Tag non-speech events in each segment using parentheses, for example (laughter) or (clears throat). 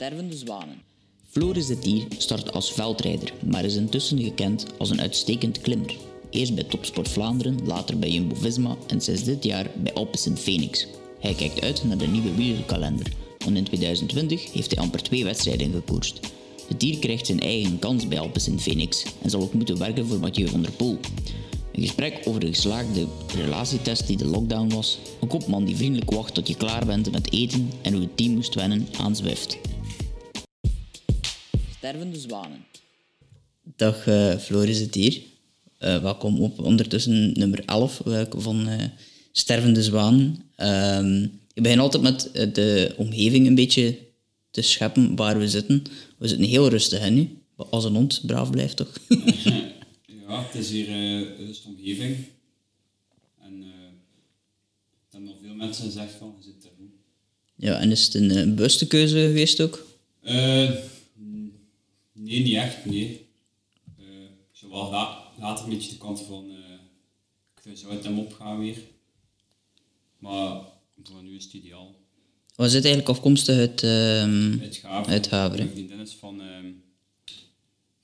Stervende zwanen. Floris de Tier start als veldrijder, maar is intussen gekend als een uitstekend klimmer. Eerst bij Topsport Vlaanderen, later bij Jumbo-Visma en sinds dit jaar bij Alpecin Phoenix. Hij kijkt uit naar de nieuwe wielerkalender, want in 2020 heeft hij amper twee wedstrijden gekoerst. De Tier krijgt zijn eigen kans bij Alpecin Phoenix en zal ook moeten werken voor Mathieu van der Poel. Een gesprek over de geslaagde relatietest die de lockdown was. Een kopman die vriendelijk wacht tot je klaar bent met eten en hoe het team moest wennen aan Zwift. Stervende zwanen. Dag uh, Floris het hier. Uh, welkom op ondertussen nummer 11 uh, van Stervende Zwanen. Ehm, ik begin altijd met de omgeving een beetje te scheppen waar we zitten. We zitten heel rustig hè, nu. Als een hond braaf blijft toch? (laughs) ja, het is hier uh, de omgeving. En uh, er hebben nog veel mensen gezegd van, je zit er goed. Ja, en is het een, een bewuste keuze geweest ook? Uh, nee, niet echt, nee. Uh, ik zou wel la later een beetje de kant van, uh, ik zou het hem opgaan weer. Maar voor nu is het ideaal. Was het eigenlijk afkomstig uit, uh, uit Gaver? Uit Gaver, Mijn vriendin is van,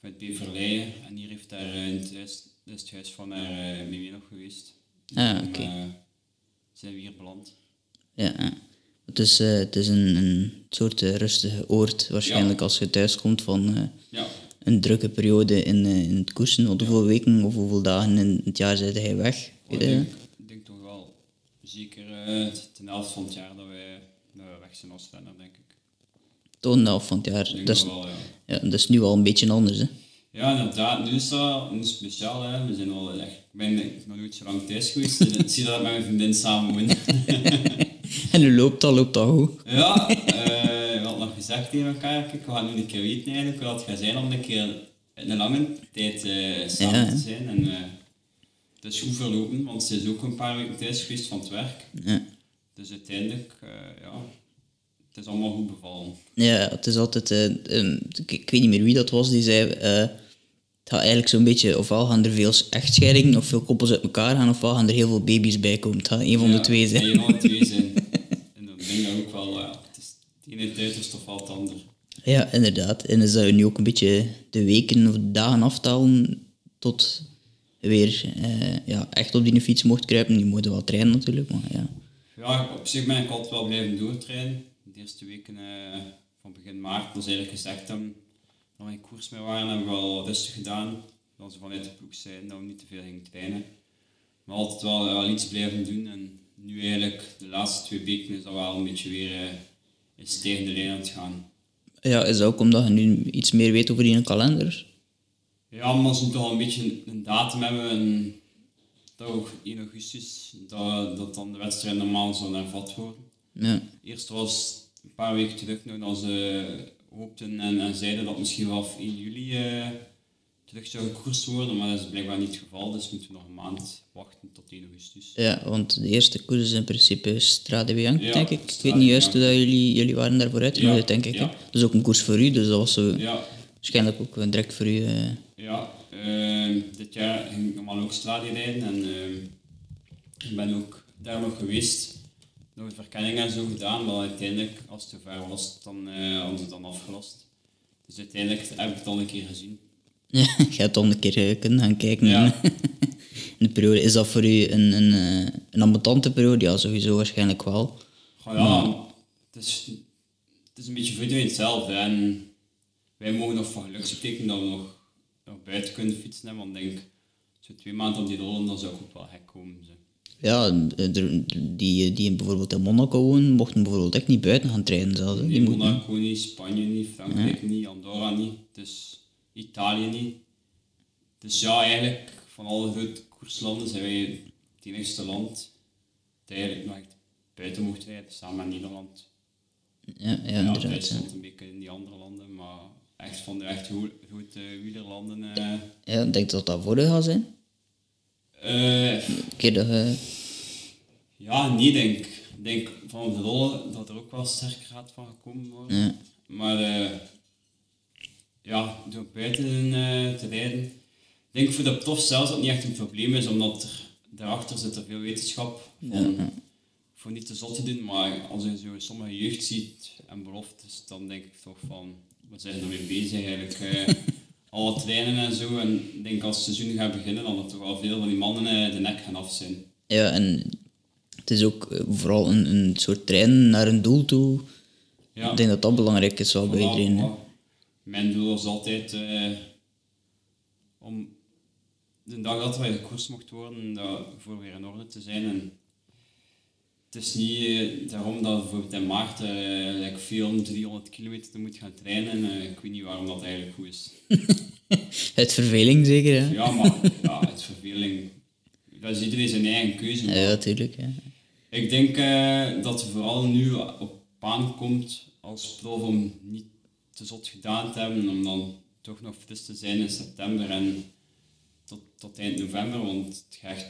van het Beverleien en hier heeft daar in het huis, is het huis van haar uh, mee nog geweest. Ah, oké. Okay. Zijn we hier beland. Ja. Het is, uh, het is een, een soort rustige oord, waarschijnlijk, Ja. als je thuis komt van Ja, een drukke periode in, in het koersen. Want hoeveel weken of hoeveel dagen in het jaar zit hij weg? ik Weet je? denk, ik denk toch wel zeker ten helft van het jaar dat wij, dat wij weg zijn als renner, denk ik. Tot de helft van het jaar. Ik Dat is, wel, ja. ja, dat is nu al een beetje anders. Hè? Ja, inderdaad. Nu is dat speciaal. Hè. We zijn al echt, ik ben ik nog nooit zo lang thuis geweest. en (laughs) ik zie dat ik met mijn vriendin samen woon. (laughs) En nu loopt dat, loopt dat goed. ja, eh, we hadden nog gezegd tegen elkaar, kijk, we gaan nu een keer weten eigenlijk hoe het gaat zijn om een keer een lange tijd eh, samen Ja, te zijn. En, eh, het is goed verlopen, want ze is ook een paar weken thuis geweest van het werk. Ja. Dus uiteindelijk, ja, het is allemaal goed bevallen. Ja, het is altijd... ik, ik weet niet meer wie dat was, die zei... het gaat eigenlijk zo'n beetje... Ofwel gaan er veel echtscheidingen of veel koppels uit elkaar gaan, ofwel gaan er heel veel baby's bij komen. Het gaat een van de twee zijn. Een van de twee zijn. en dan denk ik dat ook wel, ja, het, is, het ene het uiterste of wel het ander. Ja, inderdaad. En is dat je nu ook een beetje de weken of de dagen aftalen tot weer eh, ja, echt op die fiets mocht kruipen. Je moet wel trainen natuurlijk, maar ja. Ja, op zich ben ik altijd wel blijven doortrainen. De eerste weken eh, van begin maart, dat is eigenlijk gezegd dat we nog in koers mee waren, hebben we wel rustig gedaan. Dat ze vanuit de ploeg zeiden dat we niet te veel gingen trainen. Maar altijd wel, wel iets blijven doen. En nu eigenlijk, de laatste twee weken, is dat wel een beetje weer uh, in stijgende lijn aan het gaan. Ja, is dat ook omdat je nu iets meer weet over die kalender? Ja, maar ze moeten toch een beetje een, datum hebben. En ook 1 augustus, dat, dat dan de wedstrijd normaal zou hervat worden. Ja. Eerst was een paar weken terug nog dat ze hoopten en, en zeiden dat misschien wel 1 juli eh, terug zou gekoerst worden, maar dat is blijkbaar niet het geval, dus moeten we nog een maand wachten tot 1 augustus. ja, want de eerste koers is in principe Strade Bianca, Ja, denk ik. Ik weet Strade niet juist hoe dat jullie, jullie waren daarvoor uitgenodigd, Ja, denk ik. ja. Is ook een koers voor u, dus dat was zo Ja, waarschijnlijk ook eh, direct voor u. eh, ja eh, dit jaar ging ik normaal ook stradie rijden en eh, ik ben ook daar nog geweest. Nog een verkenning en zo gedaan, maar uiteindelijk, als het te ver was, dan eh hadden ze het dan afgelast. Dus uiteindelijk heb ik het al een keer gezien. Ja, (laughs) je hebt dan een keer eh, kunnen gaan kijken. Ja. (laughs) In de periode. Is dat voor u een, een, eh, een ambetante periode? Ja, sowieso waarschijnlijk wel. Goh, ja, het, is, het is een beetje voor iedereen hetzelfde. En wij mogen nog van geluk spreken dat we nog, nog buiten kunnen fietsen. Hè, want ik denk, zo twee maanden op die rollen, dan zou ik ook wel gek komen. Zo. Ja, eh, die, die bijvoorbeeld in Monaco wonen, mochten bijvoorbeeld echt niet buiten gaan trainen zelfs. hè. Die Nee, Monaco niet, Spanje niet, Frankrijk niet, Andorra niet, dus Italië niet. Dus ja, eigenlijk van alle grote koerslanden zijn wij het enigste land dat eigenlijk nog echt buiten mocht rijden, samen met Nederland. ja, ja, Ja, inderdaad. ja. Duitsland een beetje in die andere landen, maar echt van de echt grote wielerlanden. eh Ja, ik denk dat dat voor u gaat zijn. eh, Een keer dat je... ja, niet denk ik. Ik denk van de rollen dat er ook wel sterker gaat van gekomen worden. Ja. Maar eh, ja, door buiten eh, te rijden. Ik denk voor de prof zelfs dat het niet echt een probleem is, omdat er daarachter zit er veel wetenschap van, voor niet te zot te doen, maar als je zo sommige jeugd ziet en beloftes, dan denk ik toch van, wat zijn ze ermee bezig eigenlijk? Eh, (laughs) alle trainen en zo, en ik denk als het seizoen gaat beginnen, dan er toch wel veel van die mannen eh, de nek gaan af zijn. Ja, en het is ook vooral een, een soort trainen naar een doel toe. Ja. Ik denk dat dat belangrijk is wel bij iedereen. Mijn doel was altijd eh, om de dag dat wij gekoerst mocht worden, dat voor weer in orde te zijn. En het is niet eh, daarom dat bijvoorbeeld in maart eh like 400, 300 kilometer moet gaan trainen. Ik weet niet waarom dat eigenlijk goed is. (laughs) Uit verveling zeker, hè? Ja, maar ja, het verveling. Dat is iedereen zijn eigen keuze. maar- Ja, natuurlijk. Ja. Ik denk dat het vooral nu op baan komt als prof om niet te zot gedaan te hebben, om dan toch nog fris te zijn in september en tot, tot eind november, want het gaat echt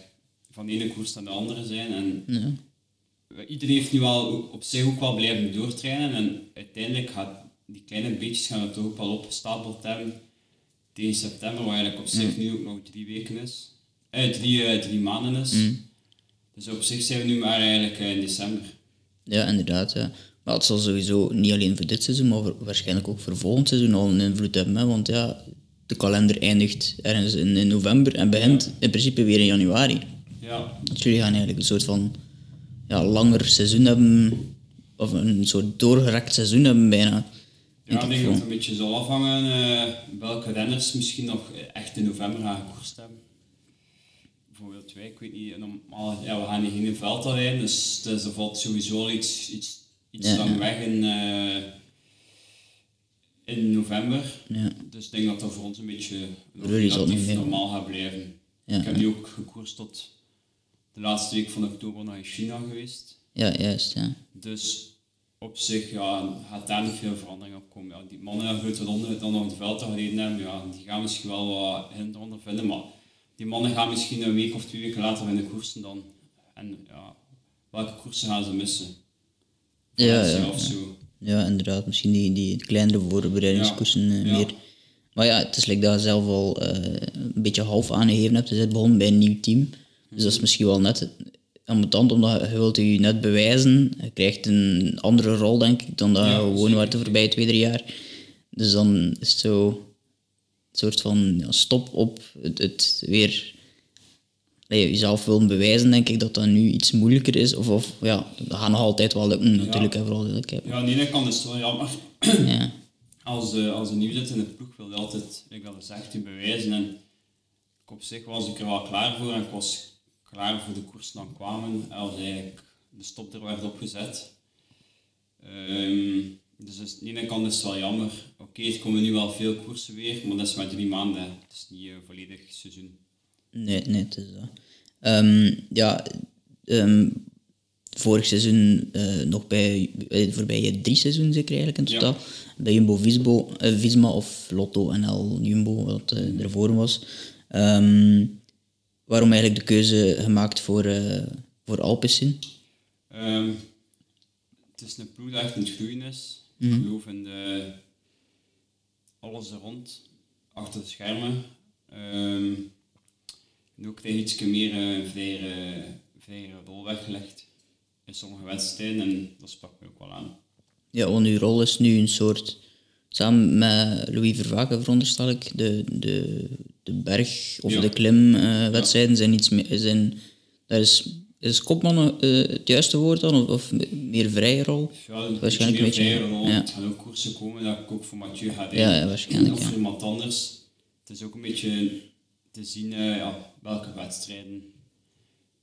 van de ene koers naar de andere zijn. En Ja. iedereen heeft nu wel op zich ook wel blijven doortrainen en uiteindelijk gaat die kleine beetjes gaan het ook wel opgestapeld hebben tegen september, wat eigenlijk op zich nu ook nog drie weken is. Eh, drie, eh, drie maanden is. Dus op zich zijn we nu maar eigenlijk eh, in december. Ja, inderdaad. Ja. Maar het zal sowieso niet alleen voor dit seizoen, maar waarschijnlijk ook voor volgend seizoen al een invloed hebben. Hè? Want ja, de kalender eindigt ergens in, in november en begint in principe weer in januari. Ja, Dus jullie gaan eigenlijk een soort van ja, langer seizoen hebben, of een soort doorgerekt seizoen hebben bijna. ja ik denk dat het een beetje zal afhangen eh, welke renners misschien nog echt in november gaan gekoerst hebben. Bijvoorbeeld wij, ik weet niet, normaal, ja, we gaan niet in een veld rijden, dus, dus er valt sowieso iets, iets, iets Ja, lang weg in, eh, in november. Ja. Dus ik denk dat dat voor ons een beetje relatief normaal gaat blijven. Ik heb nu ook gekoerst tot de laatste week van oktober naar China geweest. Ja, juist. Ja. Dus op zich ja, gaat daar niet veel verandering op komen. Ja, die mannen die grote ronde dan nog het veld gereden hebben, ja, die gaan misschien wel wat hinder ondervinden, maar die mannen gaan misschien een week of twee weken later in de koersen dan. En ja, welke koersen gaan ze missen? Ja, ja, of ja. zo. Ja, inderdaad. Misschien die, die kleinere voorbereidingskoersen eh, Ja. meer. Maar ja, het is like dat je zelf al eh, een beetje half aangegeven hebt. Je bent begonnen bij een nieuw team. Dus dat is misschien wel net ambetant, omdat je wilt je net bewijzen. Je krijgt een andere rol, denk ik, dan dat je Ja, gewoon werd de voorbije twee, drie jaar. Dus dan is het zo een soort van ja, stop op het, het weer nee, jezelf willen bewijzen, denk ik dat dat nu iets moeilijker is. Of, of ja, dat gaat nog altijd wel lukken, natuurlijk, hè, vooral duidelijkheid. Ja, aan de ene kant is het wel jammer. (clears throat) Ja. Als, de, als een nieuw zit in de ploeg wil je altijd, ik had gezegd, je bewijzen. En ik op zich was ik er wel klaar voor en ik was klaar voor de koers dan kwamen. Als eigenlijk de stop er werd opgezet. Ehm, dus aan de ene kant is het wel jammer. Oké, er komen nu wel veel koersen weer, maar dat is maar drie maanden. Het is niet een volledig seizoen. Nee, nee, het is dat. Ehm, ja, ehm, vorig seizoen eh, nog bij, de voorbije drie seizoenen zeker eigenlijk in Ja. Mm. totaal. Bij Jumbo Visbo, eh, Visma of Lotto NL Jumbo, wat eh, ervoor was. Ehm, waarom eigenlijk de keuze gemaakt voor, eh voor Alpecin? Het is een ploeg dat echt het groeien is. Mhm. Ik geloof in de, alles er rond, achter de schermen. En ook je iets meer eh, een vrijere, vrijere rol weggelegd in sommige wedstrijden en dat sprak me ook wel aan. Ja, want uw rol is nu een soort, samen met Louis Vervaken veronderstel ik, de, de, de berg- of Ja. de klimwedstrijden zijn iets meer, zijn, daar is, is kopman eh, het juiste woord dan, of, of meer vrije rol? Ja, Waarschijnlijk meer een beetje, rol. ja. Het gaan ook koersen komen dat ik ook voor Mathieu ga rijden. Ja, ja, waarschijnlijk, Of voor iemand anders. Het is ook een beetje te zien eh, ja, welke wedstrijden.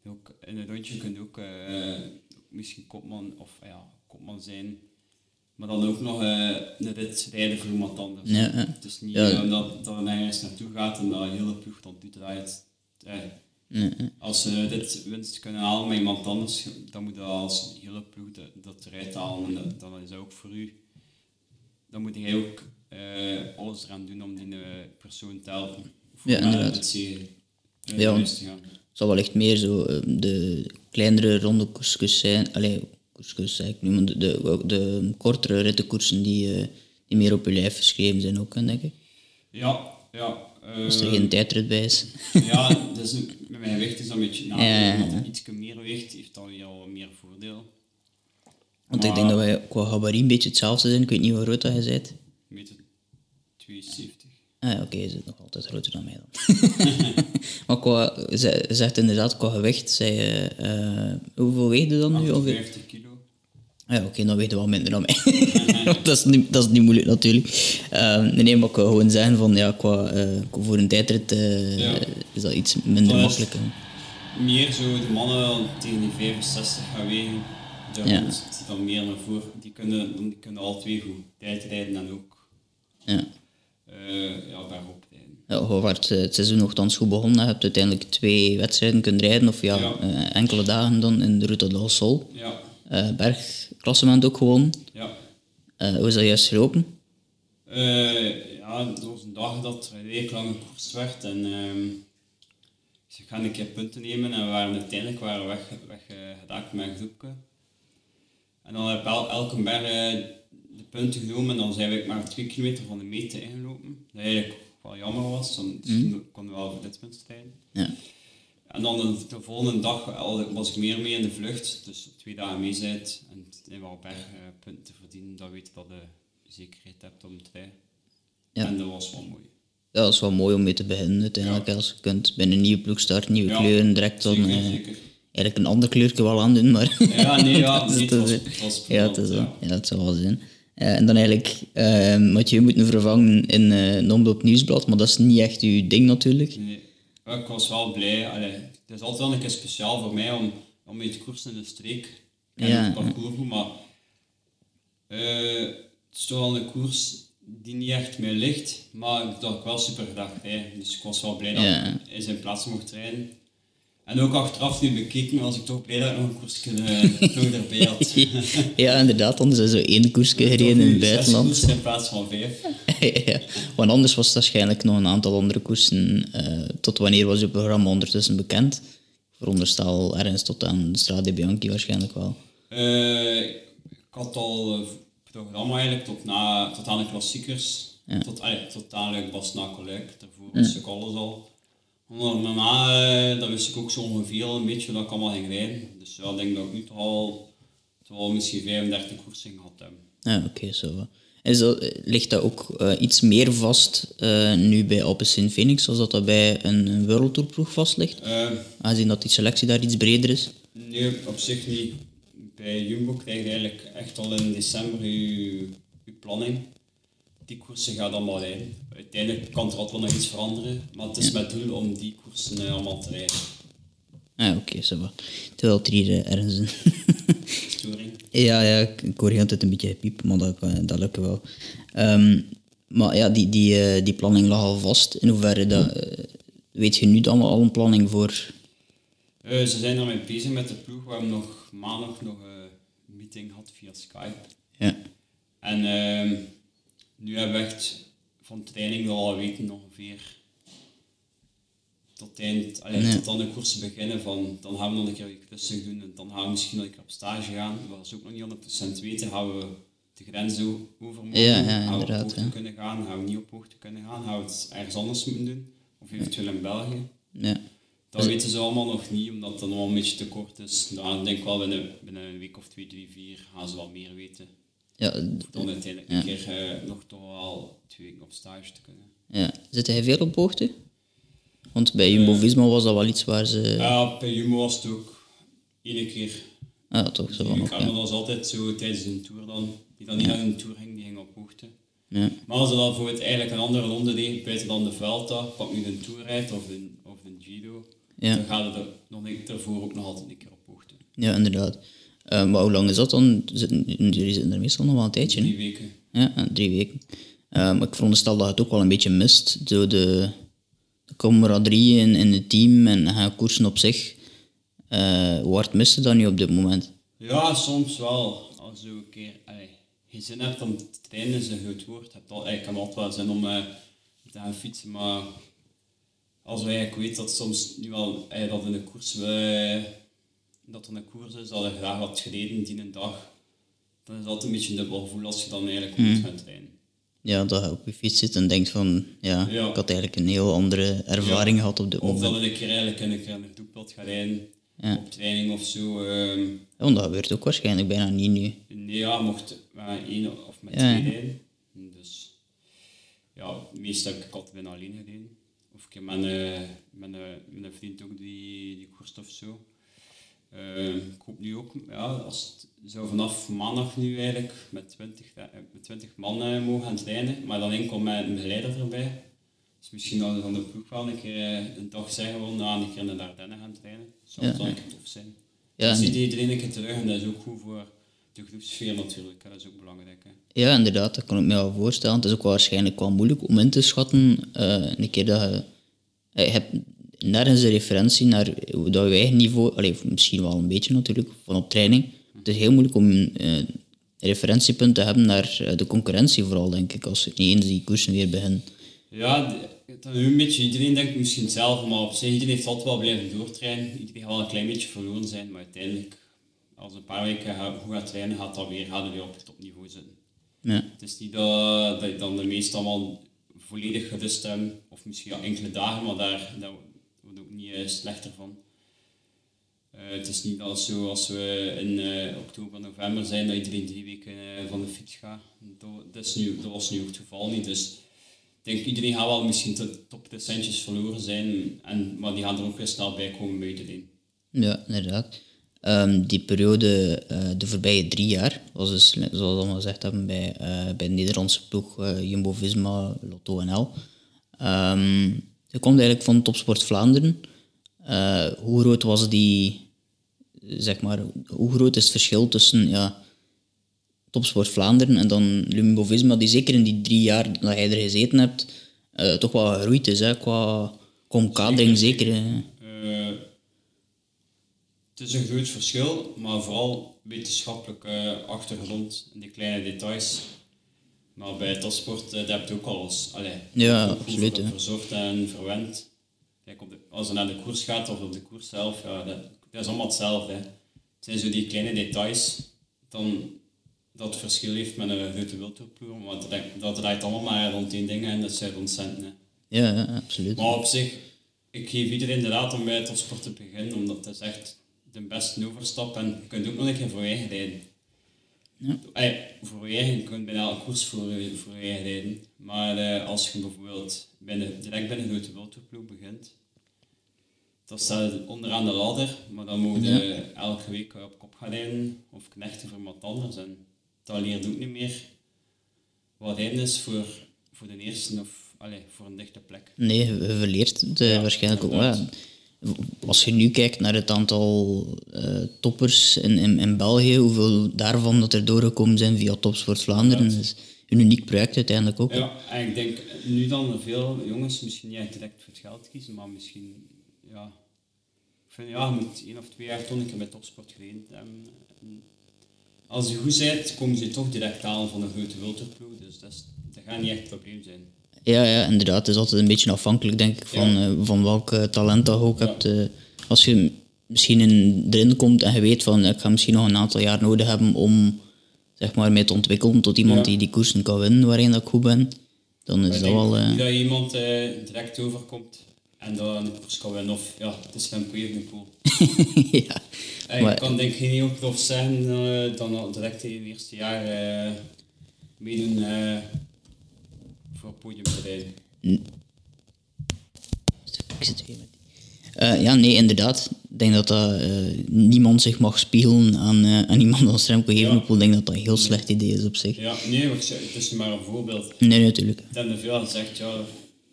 Ook in een rondje kun je ook eh, misschien kopman of ja, kopman zijn. Maar dan ook nog eh een rit rijden voor iemand anders. Ja. Het is niet Ja. eh, omdat dat er nergens naartoe gaat en dat je hele ploeg dan draait. Eh, als ze dit winst kunnen halen met iemand anders, dan moet je als hele ploeg dat, dat eruit halen. En dat, dan is dat ook voor u. Dan moet jij ook eh, alles eraan doen om die eh, persoon te helpen. Ja, inderdaad. het Ja, zal wellicht meer zo eh, de kleinere ronde koersjes zijn, allee, koersjes zeg ik nu, maar de, de, de kortere rittenkoersen die, eh, die meer op je lijf geschreven zijn ook, denk ik. Ja, ja. Als er geen tijdrit bij is. (laughs) ja, dus met mijn gewicht is dat een beetje nadeel. Ja, ja, iets meer weegt, heeft dat weer al meer voordeel. Want ik denk dat wij qua gabarit een beetje hetzelfde zijn. Ik weet niet hoe groot dat je bent. Meter 72. Ah, oké, je zit nog altijd groter dan mij dan. (laughs) maar qua, ze zegt inderdaad, qua gewicht, zei je, eh, hoeveel weeg je dan nu ongeveer? 50 kilo. Ah Ja, oké, dan weet je wel minder dan mij. (laughs) dat, is niet, dat is niet moeilijk natuurlijk. Ehm, nee, maar ik wil gewoon zeggen van, ja, qua, eh, voor een tijdrit eh, Ja. is dat iets minder Dat is- makkelijk. Meer zo de mannen tegen die 65 gaan wegen. De Ja. dan meer naar voren. Die kunnen, die kunnen al twee goed tijdrijden en ook Ja. Werd eh, het seizoen nogthans goed begonnen? Je hebt uiteindelijk twee wedstrijden kunnen rijden, of ja, Ja. eh, enkele dagen dan in de Sol. Ja, Eh bergklassement ook gewonnen. ja. Hoe is dat juist gelopen? Ja, dat was een dag dat er een week lang gekoerst werd en ehm ik ga een keer punten nemen en we waren uiteindelijk waren we weg, weggedaan met een groepje. En dan heb ik el, elke berg de punten genomen en dan zijn we maar twee kilometer van de meter ingelopen. Dat eigenlijk wel jammer was, dan konden we wel voor dit punt strijden. Ja. En dan de, de volgende dag was ik meer mee in de vlucht, dus twee dagen mee bent en in wel bergpunten te verdienen, dan weet je dat je zekerheid hebt om te rijden. Ja. En dat was wel mooi. Ja, dat is wel mooi om mee te beginnen uiteindelijk. Als je kunt binnen een nieuwe ploeg starten, nieuwe Ja, kleuren, direct dan zeker, eh, zeker. eigenlijk een ander kleurtje wel aandoen, maar... Ja, nee, ja, (laughs) dat het dat was- het was Ja, het is. Ja, het zou wel zijn. Eh, en dan eigenlijk eh Mathieu moeten vervangen in eh een omloop nieuwsblad, maar dat is niet echt uw ding natuurlijk. Nee, ik was wel blij. Allee, het is altijd wel een keer speciaal voor mij om, om mee te koersen in de streek. Ik Ja, het parcours goed, maar het is toch wel een koers die niet echt mij ligt, maar ik dacht wel super gedacht. Hè. Dus ik was wel blij dat Ja. ik in zijn plaats mocht rijden. En ook achteraf nu bekeken was ik toch ik nog een koers uh, nog erbij had. (laughs) ja, inderdaad, anders is zo één koersje gereden in het buitenland. in plaats van vijf. (laughs) ja, want anders was het waarschijnlijk nog een aantal andere koersen. eh, tot wanneer was uw programma ondertussen bekend? Veronderstel ergens tot aan de Strade Bianchi waarschijnlijk wel. Eh, ik had al eh, programma eigenlijk tot, na, tot aan de klassiekers. Tot, allee, tot aan like, Bas-Nakeluik. Daarvoor wist ik alles al. Maar daarna eh, dan wist ik ook zo ongeveer een beetje dat ik allemaal ging rijden. Dus ja, ik denk dat ik nu toch al, toch al misschien 35 koersen gehad heb. Ja, oké, zo. Dat, eh, ligt dat ook eh, iets meer vast eh, nu bij Alpecin Phoenix, als dat, dat bij een, een World Tour ploeg vast ligt? Aangezien dat die selectie daar iets breder is. nee, op zich niet. Bij Jumbo krijg je eigenlijk echt al in december je, je planning. Die koersen gaat allemaal rijden. Uiteindelijk kan er altijd wel nog iets veranderen, maar het is met doel om die koersen eh, allemaal te rijden. Ah, oké, zo. Terwijl het er hier eh, ergens een... (laughs) Ja, ja, ik hoor altijd een beetje gepiep, maar dat, kan- dat lukt wel. Ehm, maar ja, die, die, eh, die planning lag al vast. In hoeverre dat... eh, weet je nu dan al een planning voor... Eh, ze zijn ermee bezig met de ploeg. We hebben nog maandag nog een meeting gehad via Skype. Ja. En ehm, nu hebben we echt van training al weten ongeveer tot, eind, allee, tot dan de koersen beginnen. Van, dan gaan we nog een keer rustig doen en dan gaan we misschien nog een keer op stage gaan. Wat we ook nog niet 100% weten, gaan we de grens over mogen, Ja, ja, gaan we op hoogte ja. kunnen gaan, gaan we niet op hoogte kunnen gaan, gaan we het ergens anders moeten doen. Of eventueel in België. Ja. Dat weten ze allemaal nog niet, omdat dan nog een beetje te kort is. Nou, ik denk wel binnen, binnen een week of twee, drie, vier gaan ze wel meer weten. Ja, uiteindelijk een keer eh, nog toch wel twee weken op stage te kunnen. ja. Zit hij veel op hoogte? Want bij Jumbo-Visma was dat wel iets waar ze... Ja, bij Jumbo was het ook één keer. Ah, toch zo van ga ja. dat was altijd zo tijdens een tour dan. Die dan niet aan een tour ging, die ging op hoogte. Ja. Maar als je dan voor het eigenlijk een andere ronde deed, buiten dan de Vuelta, pak nu de Tourrijd of de, of de Giro, Ja. dan gaat het er nog een, daarvoor ook nog altijd een keer op hoogte. Ja, inderdaad. Eh, maar hoe lang is dat dan? Jullie zitten er meestal nog wel een tijdje, Drie weken. Ja, eh, drie weken. Maar ik veronderstel dat je het ook wel een beetje mist door de, de camaraderie in, in het team en gaan koersen op zich. Eh hoe hard mist je dat nu op dit moment? Ja, soms wel. Als je een keer allee, geen zin hebt om te trainen, is een goed woord. Hebt al, ik heb altijd wel zin om eh, te gaan fietsen, maar als je eigenlijk weet dat soms nu eh, dat in de koers we, dat er een koers is, dat je graag had gereden die een dag, dan is dat een beetje een dubbel gevoel als je dan eigenlijk moet gaan trainen. Ja, dat je op je fiets zit en denkt van, ja, Ja. ik had eigenlijk een heel andere ervaring gehad op Of moment. dat je een keer eigenlijk in een keer naar Doepelt gaat rijden, Ja. op training of zo. ehm, Ja, want dat gebeurt ook waarschijnlijk bijna niet nu. nee, ja, mocht met één of met twee rijden. Dus ja, meestal heb ik altijd bijna alleen gereden. Of ik heb met een vriend ook die, die koerst of zo. Ehm, ik hoop nu ook, ja, als het zou vanaf maandag nu eigenlijk met 20, eh, met 20 man eh, mogen gaan trainen, maar dan enkel met een begeleider erbij. Dus misschien dat we van de ploeg wel een keer eh, een dag zeggen we nou, een keer in de Ardennen gaan trainen. Zou Ja. wel een keer tof zijn. Ja, dan en- ziet iedereen een keer terug en dat is ook goed voor de groepsfeer natuurlijk. hè. Dat is ook belangrijk. Hè. Ja, inderdaad, dat kan ik me wel voorstellen. Het is ook waarschijnlijk wel moeilijk om in te schatten. eh, een keer dat je... Je hebt nergens een referentie naar dat je eigen niveau... Allee, misschien wel een beetje natuurlijk, van op training. Het is heel moeilijk om eh, een referentiepunt te hebben naar eh, de concurrentie vooral, denk ik, als niet eens die koersen weer beginnen. Ja, is een beetje, iedereen denkt misschien zelf, maar op zich, iedereen heeft altijd wel blijven doortrainen. Iedereen gaat wel een klein beetje verloren zijn, maar uiteindelijk, als een paar weken goed gaat trainen, gaat dat weer, het weer op het topniveau zitten. Ja. Het is niet dat, dat je dan de meeste allemaal volledig gerust hebben, of misschien ja, enkele dagen, maar daar, daar ook niet eh, slechter van. Eh, het is niet als zo als we in eh, oktober, november zijn, dat iedereen drie weken van de fiets gaat. Dat, nu, was nu ook het geval niet. Dus ik denk iedereen gaat wel misschien tot top de centjes verloren zijn, en, maar die gaan er ook weer snel bij komen bij iedereen. Ja, inderdaad. Ehm, die periode, de voorbije drie jaar, was dus, zoals we allemaal gezegd hebben, bij, bij de Nederlandse ploeg Jumbo-Visma, Lotto NL. Ehm je komt eigenlijk van Topsport Vlaanderen. Eh, hoe groot was die, zeg maar, hoe groot is het verschil tussen ja, Topsport Vlaanderen en dan Jumbo-Visma, die zeker in die drie jaar dat jij er gezeten hebt, eh, toch wel gegroeid is, hè, qua, qua omkadering zeker. Eh, het is een groot verschil, maar vooral wetenschappelijk eh, achtergrond en die kleine details. Maar bij topsport, eh, dat heb je ook alles. Allee, Ja, absoluut, verzorgd en verwend. Kijk, op de, als je naar de koers gaat of op de koers zelf, ja, dat, dat is allemaal hetzelfde. Hè. Het zijn zo die kleine details dan dat het verschil heeft met een grote wildtoerploeg. Want dat, dat draait allemaal maar rond één ding en dat zijn rond centen. hè. Ja, ja, absoluut. Maar op zich, ik geef iedereen de raad om bij topsport te beginnen, omdat het is echt de beste overstap en je kunt ook nog een keer voor je eigen rijden. Ja. Voor je eigen, je kunt bijna elke koers voor, je- voor je eigen rijden. Maar eh, als je bijvoorbeeld binnen, direct bij een grote wildtoerploeg begint, dan staat het onderaan de ladder, maar dan moet je elke week op kop gaan rijden of knechten voor iemand anders. En dat leert ook niet meer wat rijden is voor, voor de eerste of allee, voor een dichte plek. Nee, je verleert het eh, Ja, waarschijnlijk ook. Ja. Als je nu kijkt naar het aantal eh, toppers in, in, in België, hoeveel daarvan dat er doorgekomen zijn via Topsport Vlaanderen, dat is een uniek project uiteindelijk ook. Ja, en ik denk nu dan veel jongens misschien niet echt direct voor het geld kiezen, maar misschien, ja, ik vind ja, je moet één of twee jaar toch een keer bij topsport gereden hebben. En als je goed bent, komen ze toch direct aan van een grote wildtoerploeg, dus dat, is, dat gaat niet echt het probleem zijn. Ja, ja, inderdaad. Het is altijd een beetje afhankelijk, denk ik, van, Ja. eh, van welk eh, talent dat je ook Ja. hebt. eh. als je misschien in, erin komt en je weet van, ik ga misschien nog een aantal jaar nodig hebben om zeg maar, mij te ontwikkelen tot iemand Ja. die die koersen kan winnen waarin dat ik goed ben, dan is dat wel... niet dat iemand direct overkomt en dat een koers kan winnen, of ja, het is Remco Evenepoel. (laughs) ja. Eh, Maar- Ik kan denk ik geen heel prof eh, dan al direct in het eerste jaar meedoen voor het podium te rijden. Ik zit weer met die. Eh, ja, nee, inderdaad. Ik denk dat, dat eh, niemand zich mag spiegelen aan, eh, aan iemand als Remco Evenepoel. Ik denk dat dat een heel slecht idee is op zich. Ja, nee, maar zeg, het is maar een voorbeeld. Nee, natuurlijk. Er hebben veel gezegd, ja,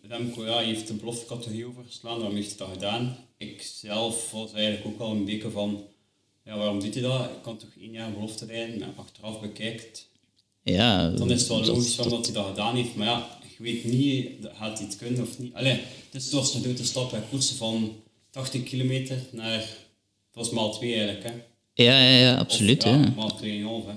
Remco ja, heeft de beloftecategorie overgeslaan, waarom heeft hij dat gedaan? Ik zelf was eigenlijk ook wel een beetje van, ja, waarom doet hij dat? Ik kan toch één jaar belofte rijden, en achteraf bekijkt, Ja, dan is het wel dat- logisch van dat hij dat gedaan heeft, maar ja, weet niet, gaat hij het kunnen of niet. Allee, het is zoals een grote stap bij koersen van 80 kilometer naar, dat was maal 2 eigenlijk, hè. Ja, ja, ja, Of, absoluut. ja, ja. maal 2,5, hè.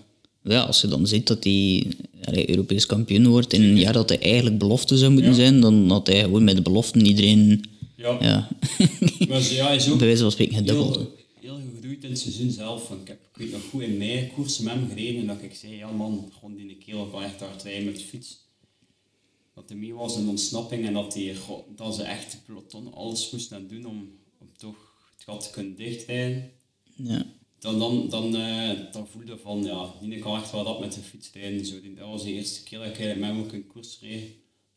Ja, als je dan ziet dat hij allee, Europees kampioen wordt in een jaar dat hij eigenlijk belofte zou moeten zijn, dan had hij gewoon met de beloften iedereen Ja, ja, (laughs) maar ja, is ook bij wijze van spreken gedubbeld. heel, heel gegroeid in het seizoen zelf. Ik, heb, ik weet nog goed in mei koersen met hem gereden en dat ik zei, ja man, gewoon die kerel kan echt hard rijden met de fiets. Dat hij mee was in ontsnapping en dat, die, goh, dat ze echt de peloton alles moesten doen om, om toch het gat te kunnen dichtrijden. Ja. Dan, dan, dan, eh, dan voelde van, ja, die kan echt wel dat met de fiets rijden. Zo, dat was de eerste keer dat ik met hem ook een koers reed.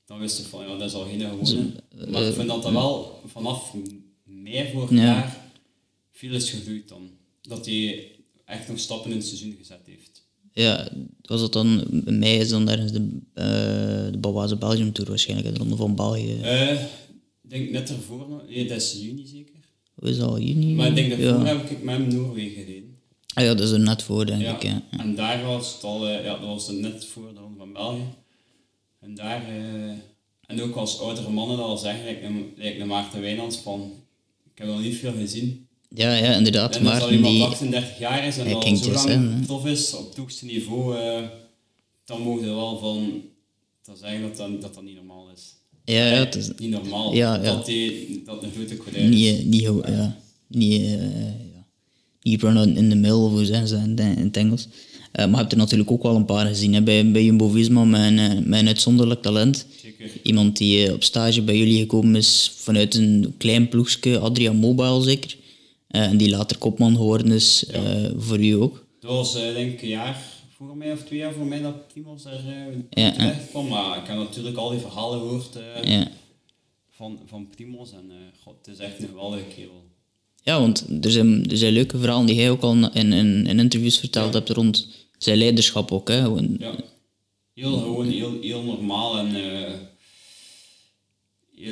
Dan wist ik van, ja, dat is al geen gewone. Maar ik vind dat dat wel vanaf mei vorig Ja. jaar veel is gegroeid dan. Dat hij echt nog stappen in het seizoen gezet heeft. Ja, was dat dan, bij mij is dan ergens de, eh de Bavaze Belgium Tour waarschijnlijk, de Ronde van België. Eh, Ik denk net ervoor, nee, dat is juni zeker. Hoe is dat al juni? Maar ik denk dat ja. heb ik met hem Noorwegen gereden. Ah ja, dat is er net voor, denk Ja. ik. Ja. En daar was het al, eh, ja, dat was het net voor de Ronde van België. En daar, eh, en ook als oudere mannen dat al zeggen, lijkt een Maarten Wijnands van, ik heb nog niet veel gezien. Ja, ja, inderdaad. En als Maar al iemand die, 38 jaar is en al zo lang tof is op het hoogste niveau, eh, dan mogen we wel van dat zeggen dat dat, dat, dat niet normaal is. ja, ja, het is Niet normaal. Ja, ja. Dat, die, dat een grote coureur is. niet, eh, niet, ja, niet, eh, ja, niet run in the mill, of hoe zeggen ze in, het- Engels. Eh, maar je hebt er natuurlijk ook wel een paar gezien hè, bij, bij Jumbo-Visma met, een, eh, met een uitzonderlijk talent. Zeker. Iemand die eh, op stage bij jullie gekomen is vanuit een klein ploegje, Adrian Mobile zeker. Eh, en die later kopman geworden is eh, voor u ook. Dat was eh, denk ik een jaar voor mij of twee jaar voor mij dat Timos uh, Ja, terecht kwam. Maar ik heb natuurlijk al die verhalen gehoord eh, Ja. van, van Primos en god, het is echt een geweldige kerel. ja, want er zijn, er zijn leuke verhalen die jij ook al in, in, in interviews verteld hebt rond zijn leiderschap ook. Hè. Gewoon, Ja. Heel gewoon, heel, heel normaal en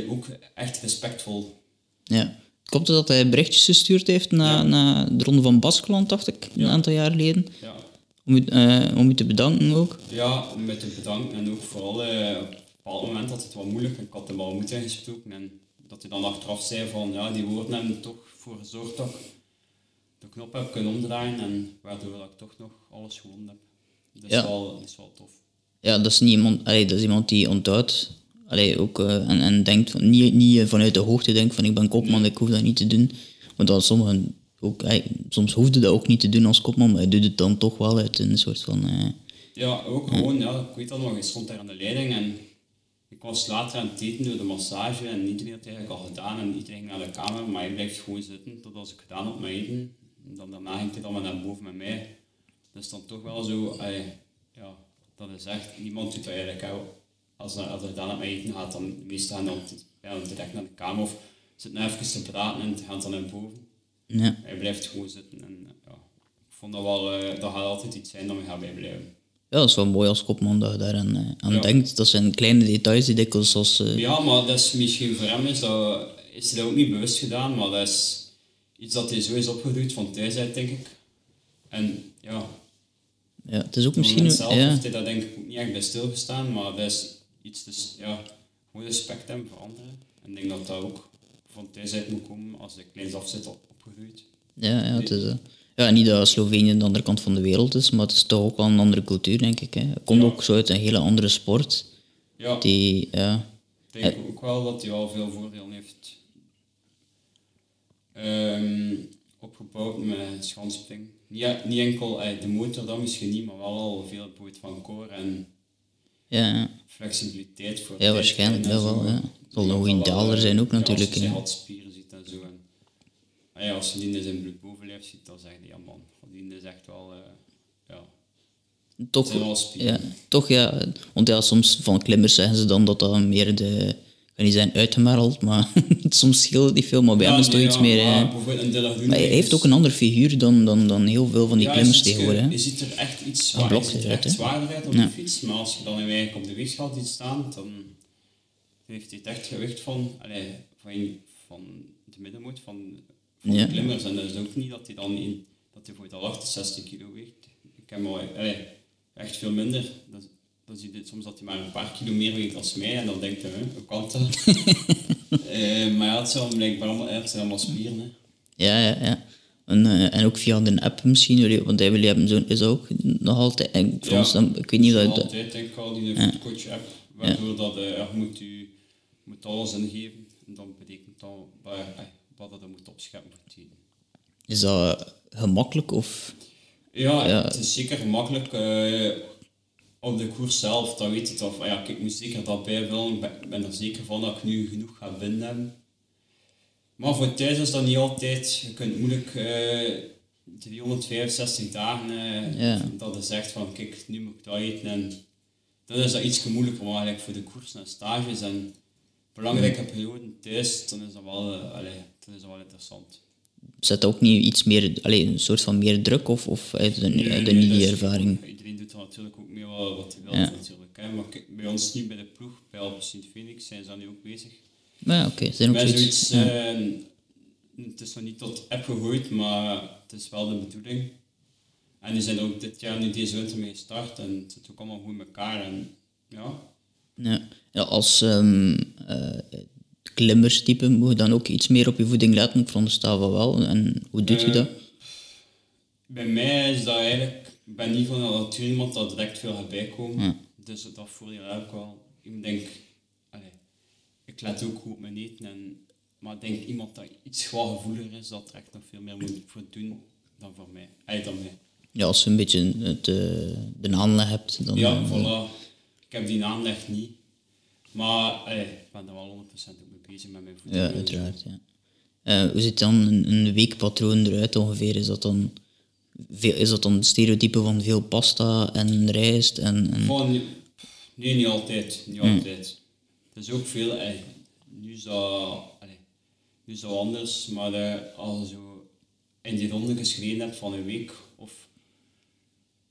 ook echt respectvol. Ja. Klopt het dat hij berichtjes gestuurd heeft na, na de ronde van Baskeland, dacht ik, een aantal jaar geleden? Ja. Om u, eh, om u te bedanken ook. Ja, met de bedanken en ook vooral eh, op een bepaald moment had het wat moeilijk. Ik had hem al moeten gesproken en dat hij dan achteraf zei van ja, die woorden hebben er toch voor gezorgd dat ik de knop heb kunnen omdraaien en waardoor dat ik toch nog alles gewonnen heb. Dat is, Ja. wel, dat is wel tof. Ja, dat is, niet iemand, allee, dat is iemand die onthoudt allee, ook, eh, en, en denkt van, niet, niet eh, vanuit de hoogte denkt van ik ben kopman, ik hoef dat niet te doen. Want dat sommigen ook, allee, soms hoefde dat ook niet te doen als kopman, maar hij doet het dan toch wel uit een soort van... eh, Ja, ook gewoon, ja, ik weet dat nog, ik stond daar aan de leiding en ik was later aan het eten door de massage en iedereen had het eigenlijk al gedaan en iedereen ging naar de kamer, maar hij blijft gewoon zitten tot als ik gedaan had met eten. En dan daarna ging hij dan maar naar boven met mij. Dat is dan toch wel zo, ja, dat is echt, niemand doet dat eigenlijk. Hè. Als, als hij gedaan had met eten gaat, dan de meesten gaan dan ja, dan direct naar de kamer of zitten even te praten en gaan dan naar boven. ja. Hij blijft gewoon zitten en ja, ik vond dat wel, eh, dat gaat altijd iets zijn dat we gaan bijblijven. ja, dat is wel mooi als kopman dat je daaraan eh, aan Ja. denkt. Dat zijn kleine details die dikwijls als... eh, Ja, maar dat is misschien voor hem is, dat, is hij dat ook niet bewust gedaan, maar dat is iets dat hij zo is opgegroeid van thuis uit, denk ik. En ja, ja, het is ook misschien misschien... zelf Ja, heeft hij dat denk ik ook niet echt bij stilgestaan, maar dat is iets, dus ja, gewoon respect hebben voor anderen. En ik denk dat dat ook van thuis uit moet komen als hij kleins af zit op- opgegroeid. ja, ja, het is... eh, ja, niet dat Slovenië de andere kant van de wereld is, maar het is toch ook wel een andere cultuur, denk ik. Hè. Het komt Ja. ook zo uit een hele andere sport. Ja, Die, ja, ik denk ook wel dat hij wel veel voordelen heeft ehm, opgebouwd met schanspring. Niet, niet enkel eh, de motor, dat misschien niet, maar wel al veel bijvoorbeeld van core en ja, flexibiliteit voor Ja, waarschijnlijk wel, zo. ja. Zal nog wel, daler eh, zijn ook natuurlijk, Als je spieren ziet en zo. En, ah ja, als je die in zijn bloedbovenlijf ziet, dan zeg je ja man, die is echt wel, eh, ja, Toch, wel ja, toch ja, want ja, soms van klimmers zeggen ze dan dat dat meer de, kan niet zijn uitgemergeld, maar (laughs) soms scheelt het niet veel, maar bij hem is het toch iets ja, meer... maar maar hij heeft ook een ander figuur dan, dan, dan heel veel van die Ja, klimmers tegenwoordig. je, je ziet er echt iets zwaar, blok je er echt zwaarder uit op de fiets, maar als je dan eigenlijk op de weegschaal ziet staan, dan heeft hij het echt gewicht van, van, van de middenmoot van, van de klimmers. En dat is ook niet dat hij dan in, dat hij voor al 68 kilo weegt. Ik heb al allee, echt veel minder. Dat, dan zie je soms dat hij maar een paar kilo meer weegt als mij en dan denkt hij, hoe kan dat? (laughs) Eh, maar ja, het zijn blijkbaar allemaal, het zijn allemaal spieren. Hè. Ja, ja, ja. En, eh, en ook via de app misschien, jullie- want jullie hebben zo, is dat ook nog altijd... En voor Ja. ons dan, ik weet niet dat... altijd denk ik al die foodcoach app, waardoor dat, eh, je moet u moet alles ingeven en dan betekent dat eh, wat dat moet opscheppen voor het. Is dat gemakkelijk of... Ja, Ja. het is zeker gemakkelijk. Op de koers zelf, dan weet je toch, van, ja, ik moet zeker dat bijvullen. Ik ben, ben er zeker van dat ik nu genoeg ga binden. Maar voor thuis is dat niet altijd. Je kunt moeilijk eh 365 dagen eh, dat je zegt van kijk, nu moet ik dat eten. En dan is dat iets moeilijker, eigenlijk voor de koers en stages en belangrijke perioden thuis, dan is dat wel, eh, allee, dan is dat wel interessant. Zet ook niet iets meer, allee, een soort van meer druk of, of uit de, Nee, uit de nee, niet dat die is- ervaring? Iedereen doet natuurlijk ook mee wat, wat hij wil Ja. natuurlijk. Hè. Maar kijk, bij ons nu bij de ploeg, bij Alpe Sint-Phoenix, zijn ze daar nu ook bezig. Maar ja, oké, zijn ook zoiets. zoiets, ja. eh, het is nog niet tot app gegooid, maar het is wel de bedoeling. En die zijn ook dit jaar nu deze winter mee gestart en het zit ook allemaal goed in elkaar. En ja, Ja. Ja, als ehm eh, klimmerstype moet je dan ook iets meer op je voeding letten, ik veronderstel van wel. En hoe doet je Eh, dat? Bij mij is dat eigenlijk, ik ben niet van een natuur iemand dat direct veel gaat bijkomen. Ja. Dus dat voordeel heb ik wel. Ik denk, allee, ik let ook goed op mijn eten. En, maar ik denk iemand dat iets wat gevoeliger is, dat er echt nog veel meer moet voor doen dan voor mij. Ay, dan mij. Ja, als je een beetje het, eh, de aanleg hebt, dan... Ja, eh, voilà. Ik heb die aanleg niet. Maar allee, ik ben er wel 100% ook mee bezig met mijn voeding. Ja, uiteraard. Ja. Eh, hoe ziet dan een, een weekpatroon eruit ongeveer? Is dat dan, veel, is dat dan het stereotype van veel pasta en rijst? En, en... Nee, niet altijd. Niet altijd. Het is ook veel, ey, nu is dat, allee, nu is dat anders, maar eh, als je zo in die ronde geschreven hebt van een week, of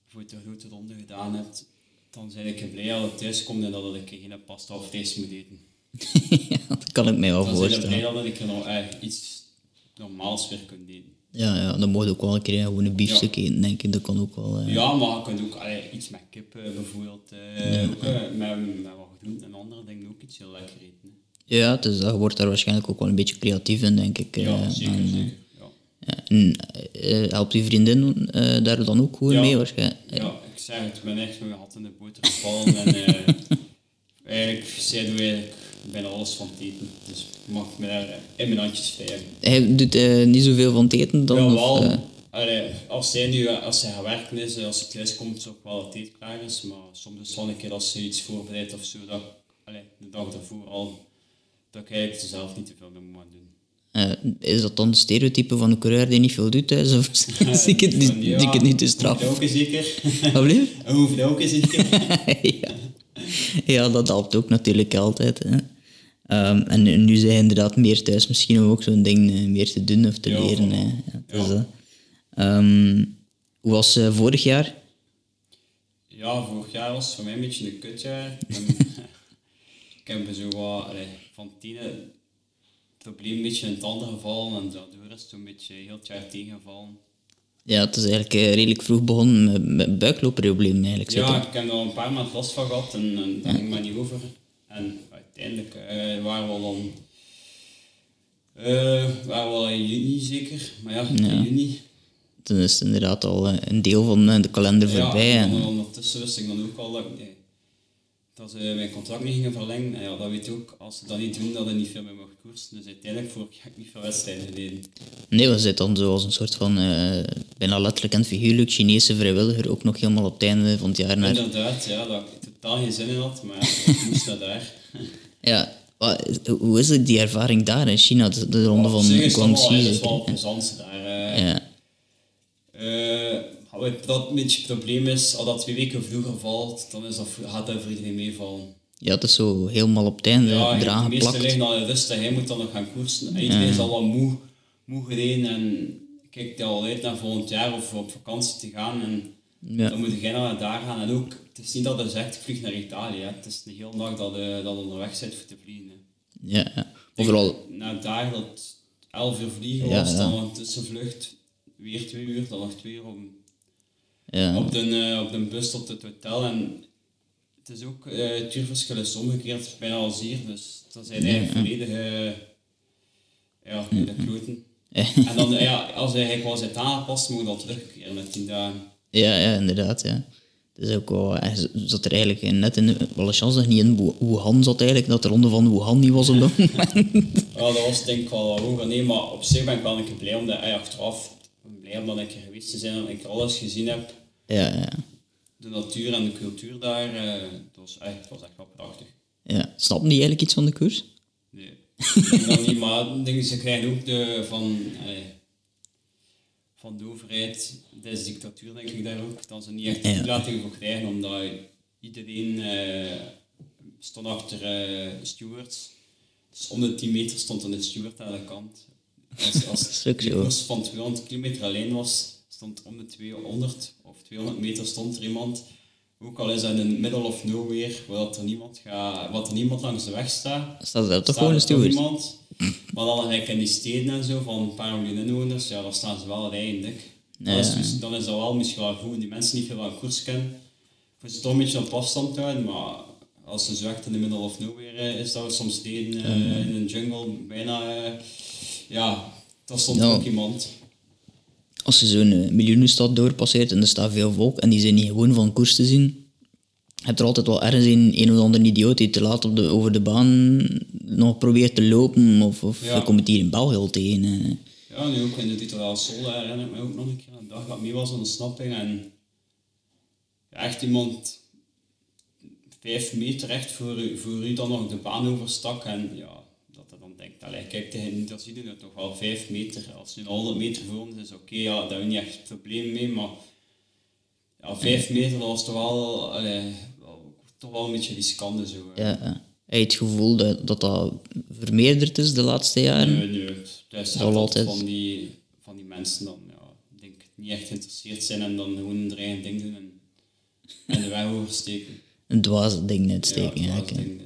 voor de grote ronde gedaan hebt, dan ben ik blij dat je thuis komt en dat ik geen pasta of rijst moet eten. (laughs) ja, dat kan ik mij wel Dan ben ik blij voorstellen. dat ik er nog ey, iets normaals weer kan eten. Ja, ja, dan moet je ook wel een keer gewoon een biefstuk eten, denk ik. Dat kan ook wel... eh, Ja, maar je kunt ook allee, iets met kip bijvoorbeeld, eh, ook, eh, met, met wat groenten en andere dingen ook iets heel lekker eten. hè. Ja, dus dat wordt daar waarschijnlijk ook wel een beetje creatief in, denk ik. Ja, eh, zeker, en, eh, zeker. Ja. ja. En helpt je vriendin daar dan ook goed Ja. mee waarschijnlijk? ja, ik zeg het, ik ben echt met mijn hand in de boter gevallen en (laughs) eigenlijk, zij doet eigenlijk bijna alles van het eten. Dus ik mag me daar in mijn handjes vijgen. Hij doet eh, niet zoveel van eten dan? Ja, of, wel. eh, Allee, als zij nu als zij gaat werken is, als ze thuis komt, is ook wel eten klaar is. Maar soms is het wel een keer als ze iets voorbereidt of zo, dat ik, allee, de dag daarvoor al, dat ik eigenlijk zelf niet te veel mee moet doen. eh, is dat dan het stereotype van een coureur die niet veel doet thuis? (laughs) Of zie ik het niet, (laughs) ik het niet te straf? Een hoefde zeker. Alsjeblieft? Een hoefde zeker. (laughs) ja. ja, dat helpt ook natuurlijk altijd. Hè. Ehm, en nu- nu zijn inderdaad meer thuis, misschien om ook zo'n ding eh, meer te doen of te Ja, leren. Hè. Ja, Ja. dat. Ehm, hoe was eh, vorig jaar? Ja, vorig jaar was het voor mij een beetje een kutjaar. (laughs) Ik heb zo wat, allee, van het ene probleem een beetje in het andere gevallen en daardoor is het een beetje heel het jaar tegengevallen. Ja, het is eigenlijk eh, redelijk vroeg begonnen met, met buikloopproblemen eigenlijk. Ja, ik heb er al een paar maanden last van gehad en, en daar ging maar niet over. En uiteindelijk eh, waren we al dan... eh, waren we al in juni zeker, maar ja, in juni. Dan is het inderdaad al eh, een deel van de kalender voorbij. Ja, en, en ondertussen wist ik dan ook al dat, nee, dat ze mijn contract niet gingen verlengen. En ja, dat weet je ook, als ze dat niet doen, dat er niet veel meer mag koersen. Dus uiteindelijk vorig jaar heb ik niet veel wedstrijden gereden. Nee, we zitten dan zoals een soort van, bijna letterlijk en figuurlijk, Chinese vrijwilliger, ook nog helemaal op het einde van het jaar naar... Inderdaad, ja, dat ik totaal geen zin in had, maar ik moest naar daar. (laughs) Ja, wat- hoe is het, die ervaring daar in China, de, de ronde van is Guangxi? is het zeker, wel plezant daar. eh. Ja, wat dat een beetje het probleem is, als dat twee weken vroeger valt, dan is dat, gaat dat voor iedereen meevallen. ja, het is zo helemaal op het einde Ja, eraan de meeste liggen al hij moet dan nog gaan koersen. En iedereen is al wat moe, moe gereden en kijkt al uit naar volgend jaar of op vakantie te gaan. En Ja. dan moet jij naar daar gaan. En ook, het is niet dat je zegt, ik vlieg naar Italië. Hè. Het is de hele dag dat je dat onderweg zit voor te vliegen. hè. Ja, ja. Overal, Naar daar, dat 11 uur vliegen Ja, was, ja. dan een tussenvlucht, weer twee uur, dan nog twee uur op, ja. op, de, eh, op de bus tot het hotel. En het is ook, eh het uurverschil is omgekeerd bijna als hier, dus dat zijn eigenlijk volledig eh, ja, de kloten. En dan, ja, als hij eigenlijk wel zit aangepast, moet dan terugkeren met 10 dagen. ja, ja, inderdaad, ja. Het is ook wel, hij zat er eigenlijk net in, wel een chance dat niet in Wu- Wuhan zat eigenlijk, dat de ronde van Wuhan niet was op dat (laughs) moment. Ja, dat was denk ik wel hoger. Nee, maar op zich ben ik wel een keer blij omdat hij achteraf ben blij om een keer geweest te zijn en ik alles gezien heb. Ja, ja. de natuur en de cultuur daar, eh, dat, was echt, dat was echt wel prachtig. Ja. Snap je eigenlijk iets van de koers? Nee, ik denk dat niet, maar dingen, ze krijgen ook de, van, van de overheid, deze dictatuur denk ik daar ook, dat ze niet echt toelating voor krijgen, omdat iedereen eh, stond achter eh, stewards. Dus om de 10 meter stond er een steward aan de kant. Als, als (laughs) zo. koers van 200 kilometer alleen was, stond om de 200 of 200 meter stond er iemand. Ook al is dat in the middle of nowhere, waar er niemand, gaat, wat er niemand langs de weg staat. Staat er toch gewoon een steward? iemand. Maar dan in die steden en zo, van een paar miljoen inwoners, ja, daar staan ze wel rijen dik. Dan, is, dus- dan is dat wel misschien wel goed, die mensen niet veel van koers kennen. Voor ze toch een beetje op afstand te houden, maar als ze zo echt in de middle of nowhere eh, is, dat we soms deden eh, in een jungle, bijna, eh, ja, daar stond ook iemand. Als je zo'n miljoenenstad doorpasseert en er staat veel volk en die zijn niet gewoon van koers te zien, heb er altijd wel ergens een, een of andere idioot die te laat op de, over de baan nog probeert te lopen. Of, of Ja. je komt het hier in België al tegen. Ja, nu ook in de Titulaal Sol herinner ik me ook nog een keer een dag dat mee was aan de snapping en echt iemand vijf meter echt voor u, voor u dan nog de baan overstak en ja, dat hij dan denkt, allee, kijk, tegen- dat zie je nu toch wel vijf meter. Als je een 100 meter voor ons is, oké, ja, daar heb je niet echt probleem mee, maar ja, vijf meter, dat was toch wel, allee, wel, toch wel een beetje riskant zo. hè. Ja, ja. Heb je het gevoel dat, dat dat vermeerderd is de laatste jaren? Nee, nee. Het is Zal altijd van die, van die mensen dan, ja, ik denk, niet echt geïnteresseerd zijn en dan gewoon hun eigen ding doen en, en de weg oversteken. Een dwaze ding uitsteken. ja, Ja, dat ding.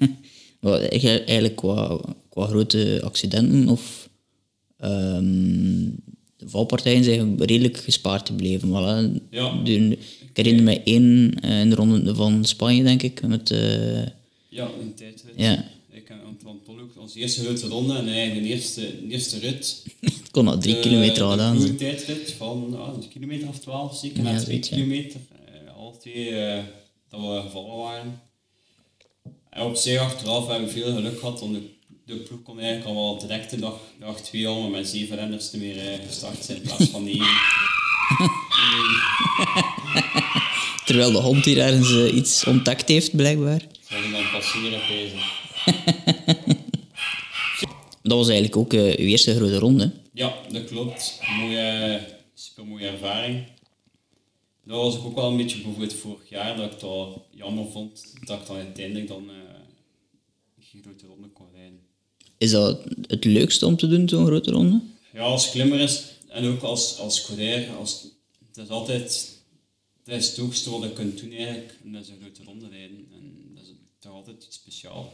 (laughs) Wel, eigenlijk qua, qua grote accidenten of ehm, de valpartijen zijn redelijk gespaard gebleven. Wel, hè. Ja. De- ik herinner me één eh, in de ronde van Spanje, denk ik. Met, eh, Ja, een tijdrit. Ja. Ik en Pollock, onze eerste grote ronde en eigenlijk de eerste, eerste rit. (laughs) het kon al drie de- kilometer al aan. goede tijdrit van ah, een kilometer of twaalf, zeker, Ja, twee ja. kilometer. Eh, alle twee dat we gevallen waren. En op zich achteraf hebben we veel geluk gehad, want de, de ploeg kon eigenlijk al wel direct de dag, dag twee al, maar met zeven renners te meer gestart zijn in plaats van negen. (laughs) Terwijl de hond hier ergens eh, iets ontdekt heeft, blijkbaar. Die dan passeren, pezen. (laughs) Dat was eigenlijk ook eh, uw eerste grote ronde. Ja, dat klopt. Mooie, super mooie ervaring. Dat was ik ook wel een beetje bijvoorbeeld vorig jaar, dat ik wel jammer vond dat ik dan uiteindelijk dan eh geen grote ronde kon rijden. Is dat het leukste om te doen, zo'n grote ronde? Ja, als klimmer is en ook als, als coureur, als, het is altijd dat is het hoogste wat je kunt doen eigenlijk, en dat is een grote ronde rijden. En dat is toch altijd iets speciaals.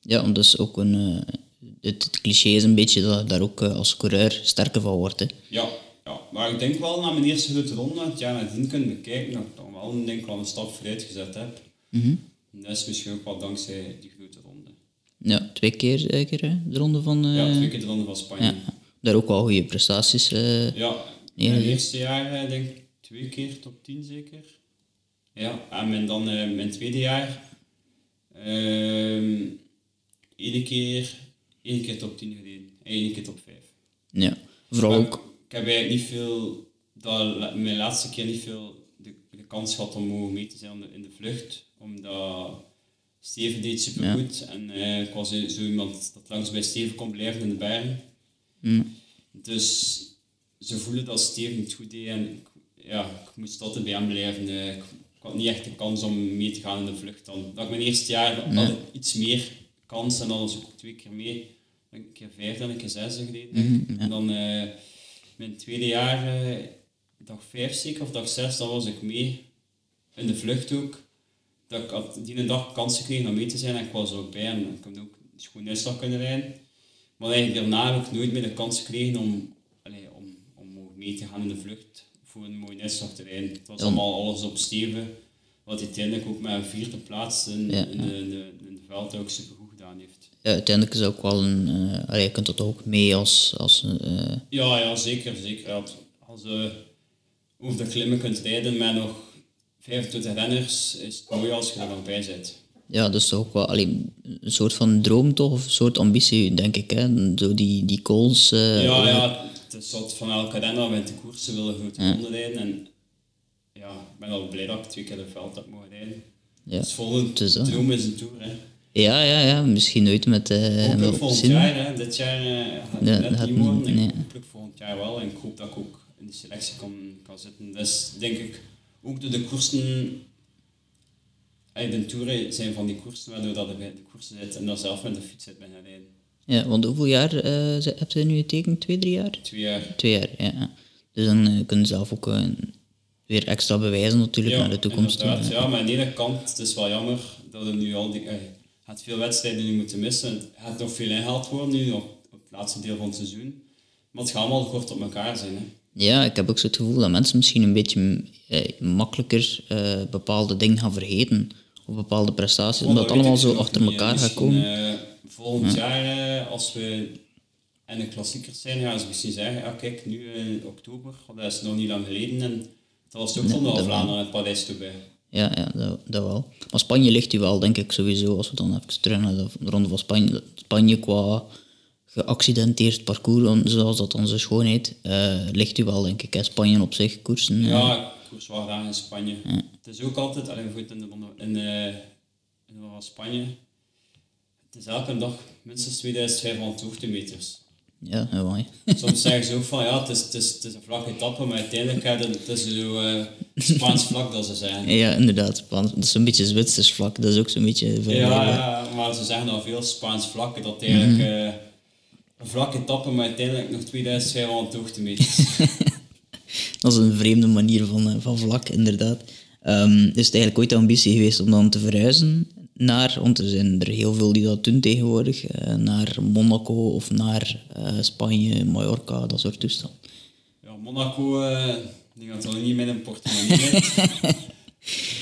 Ja, is ook een... eh, het, het cliché is een beetje dat je daar ook eh, als coureur sterker van wordt. Hè. Ja, ja, maar ik denk wel na mijn eerste grote ronde, het jaar nadien kunnen bekijken, dat ik dan wel denk wel een stap vooruit gezet heb. En dat is misschien ook wel dankzij die grote ronde. Ja, twee keer zeker, hè, de ronde van... eh, Ja, twee keer de ronde van Spanje. ja. Daar ook wel goede prestaties. eh. Ja, Ja. mijn eerste jaar eh, denk ik twee keer top 10 zeker. Ja, en dan eh, mijn tweede jaar ehm één keer, één keer top 10 gereden en één keer top 5. ja. Vooral Maar ook... Ik heb eigenlijk niet veel, dat, mijn laatste keer niet veel de, de kans gehad om mogen mee te zijn in de, in de vlucht. Omdat Steven deed supergoed en eh, ik was zo iemand dat langs bij Steven kon blijven in de bergen. Mm. Dus ze voelen dat Steven het goed deed en ik, ja, ik moest altijd bij hem blijven. Eh, ik, ik had niet echt de kans om mee te gaan in de vlucht. Dan, dat ik mijn eerste jaar had ik iets meer kans en dan was ik twee keer mee. Een keer vijfde en een keer zesde gereden. denk ik. En dan eh, mijn tweede jaar, eh, dag vijf zeker of dag zes, dan was ik mee in de vlucht ook. Dat ik had die dag kans gekregen om mee te zijn en ik was er ook bij en ik kon ook een schoon uitslag kunnen rijden. Maar eigenlijk daarna heb ik nooit meer de kans gekregen om, om, om mee te gaan in de vlucht voor een mooie uitslag te rijden. Het was allemaal alles op Steven, wat uiteindelijk ook met een vierde plaats in, Ja, in, de, in, de, in de veld ook supergoed gedaan heeft. Ja, uiteindelijk is dat ook wel een... eh, allee, je kunt dat ook mee als... als eh, Ja, ja zeker. zeker. Ja, Als je over de klimmen kunt rijden met nog 25 renners, is het mooi als je er nog bij zit. ja, dat is toch ook wel allee, een soort van droom toch? Of een soort ambitie, denk ik. Hè? Zo die, die goals... eh, Ja, ja, het is wat van elke renner met de koers, ze willen grote ronde rijden. En ja, ik ben al blij dat ik twee keer de veld heb mogen rijden. Ja. Het volgende Het is dat. droom is een tour. Hè. Ja, ja, ja. Misschien nooit met... eh Hopelijk volgend jaar, hè. dit jaar eh, gaat het Ja, net niet worden. nee. Ik hopelijk volgend jaar wel en ik hoop dat ik ook in de selectie kan, kan zitten. Dus denk ik, ook door de koersen, eh, de toeren zijn van die koersen waardoor dat je bij de koersen zit en dan zelf met de fiets zit bijna rijden. Ja, want hoeveel jaar eh, ze- heb je nu getekend? Twee, drie jaar? Twee jaar. Twee jaar, ja. Dus dan eh, kunnen ze zelf ook eh, weer extra bewijzen natuurlijk naar de toekomst. Ja, maar aan de ene kant, het is wel jammer dat er nu al die... eh, gaat veel wedstrijden nu moeten missen. Het gaat nog veel ingehaald worden nu op, op het laatste deel van het seizoen. Maar het gaat allemaal kort op elkaar zijn. Hè. Ja, ik heb ook zo het gevoel dat mensen misschien een beetje eh, makkelijker eh, bepaalde dingen gaan vergeten. Of bepaalde prestaties, omdat het allemaal zo achter elkaar gaat komen. Eh, volgend jaar, eh, als we in de klassiekers zijn, gaan ze misschien zeggen, ja kijk, nu in oktober, want dat is nog niet lang geleden, en dat was ook van de. Vlaanderen het Parijs erbij. Ja, ja dat, dat wel. Maar Spanje ligt u wel, denk ik, sowieso. Als we dan even terug naar de ronde van Spanje. Spanje qua geaccidenteerd parcours, zoals dat dan zo schoon heet, eh, ligt u wel, denk ik. Hè. Spanje op zich, koersen. eh, Ja, koers wel graag in Spanje. Het is ook altijd, alleen goed in de in de, in de Spanje, het is elke dag minstens 2500 hoogtemeters. Ja, hè. Soms zeggen ze ook van ja, het is, het is, het is een vlakke etappe, maar uiteindelijk hè, het is zo eh, Spaans vlak dat ze zeggen. Ja, inderdaad. Spaans. Dat is een beetje Zwitsers vlak. Dat is ook zo'n beetje Ja, ja, maar ze zeggen al veel Spaans vlakken, dat eigenlijk Mhm. eh, een vlakke etappe, maar uiteindelijk nog 2500 hoogtemeters. (laughs) Dat is een vreemde manier van, eh, van vlak, inderdaad. Ehm, is het eigenlijk ooit de ambitie geweest om dan te verhuizen naar, want er zijn er heel veel die dat doen tegenwoordig, eh, naar Monaco of naar eh, Spanje, Mallorca, dat soort toestanden. ja, Monaco, eh, ik denk dat niet met een portemonnee ligt. (laughs)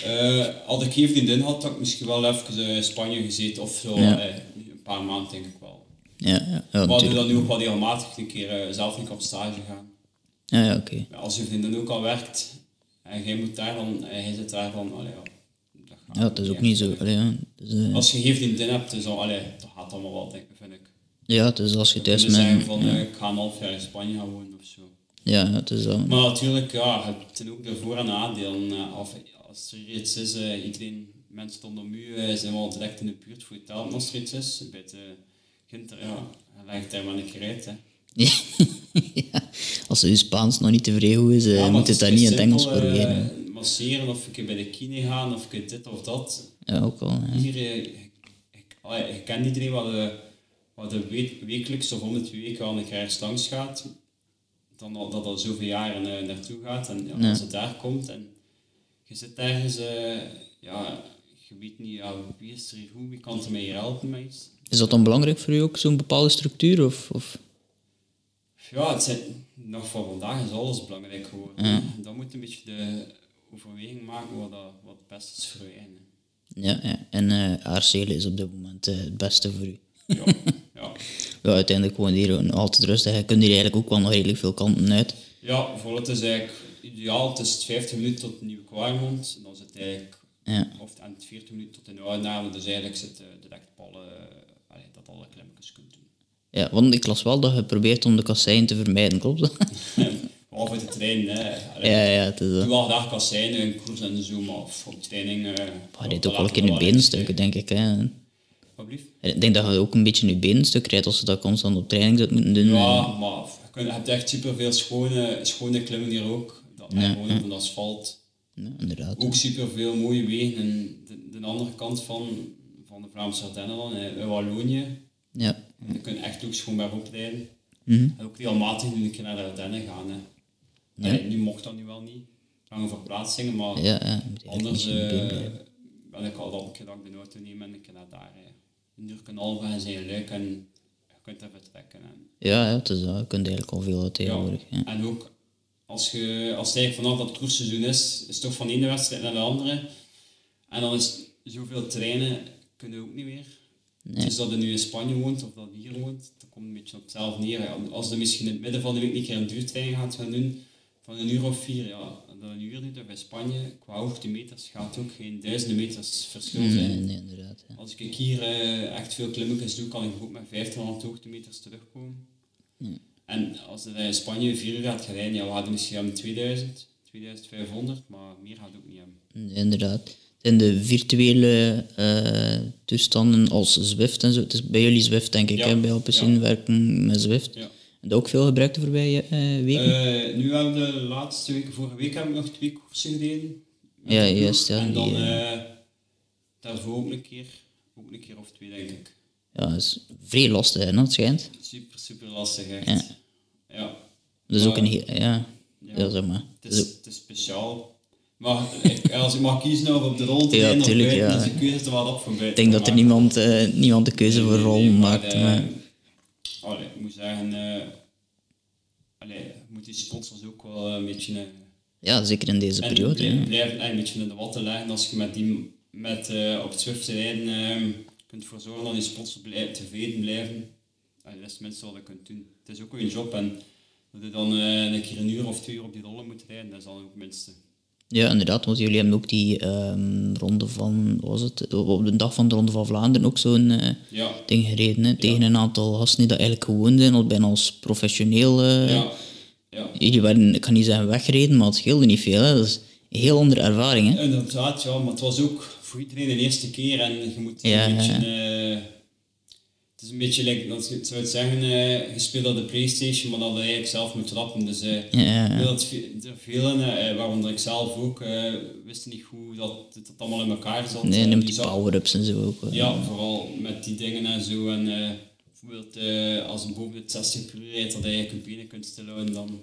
Eh, had ik geen vriendin had, had ik misschien wel even in Spanje gezeten of zo. Ja. eh, een paar maanden denk ik wel. Ja, ja, ja Maar natuurlijk. dan nu ook wel regelmatig een keer eh, zelf niet op stage gaan. Ja, ja oké. Ja, als je vriendin ook al werkt en jij moet daar dan, hij zit daar van, allee, ja, het is ook niet zo... allee, ja, dus, eh, Als je geen vriendin hebt, dus al, allee, dat gaat allemaal wel, denk, vind ik. ja, dus als je thuis Dus zeggen van, Ja, eh, ik ga een half jaar in Spanje gaan wonen of zo. ja, het is dat. Maar natuurlijk, ja, het zijn ook de voor- en nadelen. eh, Of als er iets is, eh, iedereen, mensen rondom u eh, zijn wel direct in de buurt voor je helpen als er iets is. Bij het uh, Ginter, ja, dan leg het daar maar een keer uit. Hè. (laughs) ja, als je Spaans nog niet tevreden is, eh, Ja, moet je het daar is niet in het Engels eh, proberen. Masseren of een keer bij de kine gaan of een keer dit of dat. Ja, ook al. Ja. Hier, eh, ik, ik, allee, ik ken iedereen wat de, wat de week, wekelijks of om de twee weken al een ergens langs gaat. Dan al, dat al zoveel jaren eh, naartoe gaat. En ja, Ja. als het daar komt en je zit ergens, eh, ja, je weet niet, ja, wie is er hier goed, wie kan er mij hier helpen met iets. Is dat dan belangrijk voor u ook, zo'n bepaalde structuur? Of, of? Ja, het zijn, nog voor vandaag is alles belangrijk geworden. Dan moet een beetje de overweging maken wat, dat, wat het beste is voor je. eigen. Ja, ja. en Aarselen is op dit moment eh, het beste voor u. Ja, ja. (laughs) Ja, uiteindelijk gewoon hier altijd rustig. Je kunt hier eigenlijk ook wel nog redelijk veel kanten uit. Ja, voor het is eigenlijk ideaal. Het is 50 minuten tot Nieuw Kwaremond. En dan zit eigenlijk, Ja. of en 40 minuten tot in Oudenaarde. Dus eigenlijk zit uh, direct ballen, uh, dat alle klimmetjes kunt doen. Ja, want ik las wel dat je probeert om de kasseien te vermijden, klopt dat? (laughs) (laughs) Behalve de trein, hè. Allee, ja, ja, het is doe wel graag kasseinen en koers en zo, maar of op training... Uh, Je rijdt ook wel een keer in benenstukken, denk ik. Hè. Ik denk dat je ook een beetje in je benenstuk rijdt als je dat constant op training zou moeten doen. Ja, maar je, je hebt echt superveel schone, schone klimmen hier ook. Dat, Ja, gewoon op een asfalt. Ja, inderdaad. Ook superveel mooie wegen. En de, de andere kant van, van de Vlaamse Ardennen, in Wallonië, Ja. je kunt echt ook schoon oprijden. Mhm. En ook regelmatig nu een keer naar de Ardennen gaan. Hè. Ja. Allee, nu mocht dat nu wel niet. Lange verplaatsingen, maar Ja, anders niet been eh, ben ik al dat ik de auto neem en keer naar daar rijden. Een uur kan al gaan zijn leuk en je kunt even trekken. En, Ja, het is dat. Je kunt eigenlijk al veel tegenwoordig. Ja. En ook als, je, als het eigenlijk vanaf dat koersseizoen is, is het toch van de ene wedstrijd naar de andere. En dan is zoveel trainen, kun je ook niet meer. Nee. Dus dat je nu in Spanje woont of dat je hier woont, dat komt een beetje op hetzelfde neer. Als je misschien in het midden van de week een keer een duurtrein gaat gaan doen, van een uur of vier, ja, dat een uur of in Spanje, qua hoogtemeters gaat ook geen duizenden meters verschil zijn. Nee, nee, inderdaad. Ja. Als ik hier eh, echt veel klimmetjes doe, kan ik ook met 1500 hoogtemeters terugkomen. En als je in Spanje vier uur gaat rijden, ja, we hadden misschien aan 2000. 2500, maar meer gaat ook niet hebben. Nee, inderdaad. En de virtuele eh, toestanden als Zwift en zo. Het is bij jullie Zwift, denk ik, Ja, hè? bij Alpecin ja. werken met Zwift. Ja. En ook veel gebruikt de voorbije eh, weken? Eh, nu hebben we de laatste weken, vorige week heb ik nog twee koersen gereden. Ja, juist, ja, En dan die, eh, daarvoor ook een keer, ook een keer of twee, denk ik. ja, dat is vrij lastig, hè, dat schijnt. Super, super lastig, echt. Ja. Ja. Dat is ook een heel... Ja, Ja. ja. zeg maar. Het is het is speciaal. Maar als ik mag kiezen of op de rol te Ja, of tuurlijk, buiten, ja. is de keuze er wel op voor buiten. Ik denk dat er niemand, niemand de keuze voor rol maakt. Maar, maar- allee, ik moet zeggen, eh allee, je moet die sponsors ook wel een beetje... eh, ja, zeker in deze en periode. Ja. eh, een beetje in de watten leggen als je met die met, eh, op het Zwift rijden ehm, kunt ervoor zorgen dat je sponsors blijven, tevreden blijven. Allee, dat is het minste wat je kunt doen. Het is ook een job en dat je dan eh, een keer een uur of twee uur op die rollen moet rijden, dat is dan ook het minste. Ja, inderdaad, want jullie hebben ook die ehm, ronde van, wat was het, op de dag van de Ronde van Vlaanderen ook zo'n eh, Ja, ding gereden, hè, tegen een aantal gasten die dat eigenlijk gewoon zijn, al bijna als professioneel. eh, ja, ja. Jullie werden, ik kan niet zeggen weggereden, maar het scheelde niet veel. Hè. Dat is een heel andere ervaring. Hè. Inderdaad, ja, maar het was ook voor iedereen de eerste keer en je moet een beetje... ja. Het is een beetje, like, als je zou het zeggen, je speelt op de Playstation, maar dat je eigenlijk zelf moet trappen. Dus dat ve- er velen, eh, waaronder ik zelf ook, eh, wisten niet hoe dat dat allemaal in elkaar zat. Nee, neemt die power-ups en zo ook. Ja, vooral met die dingen en zo. En bijvoorbeeld als een boven de 60 per uur rijdt, dat je je benen kunt stilhouden dan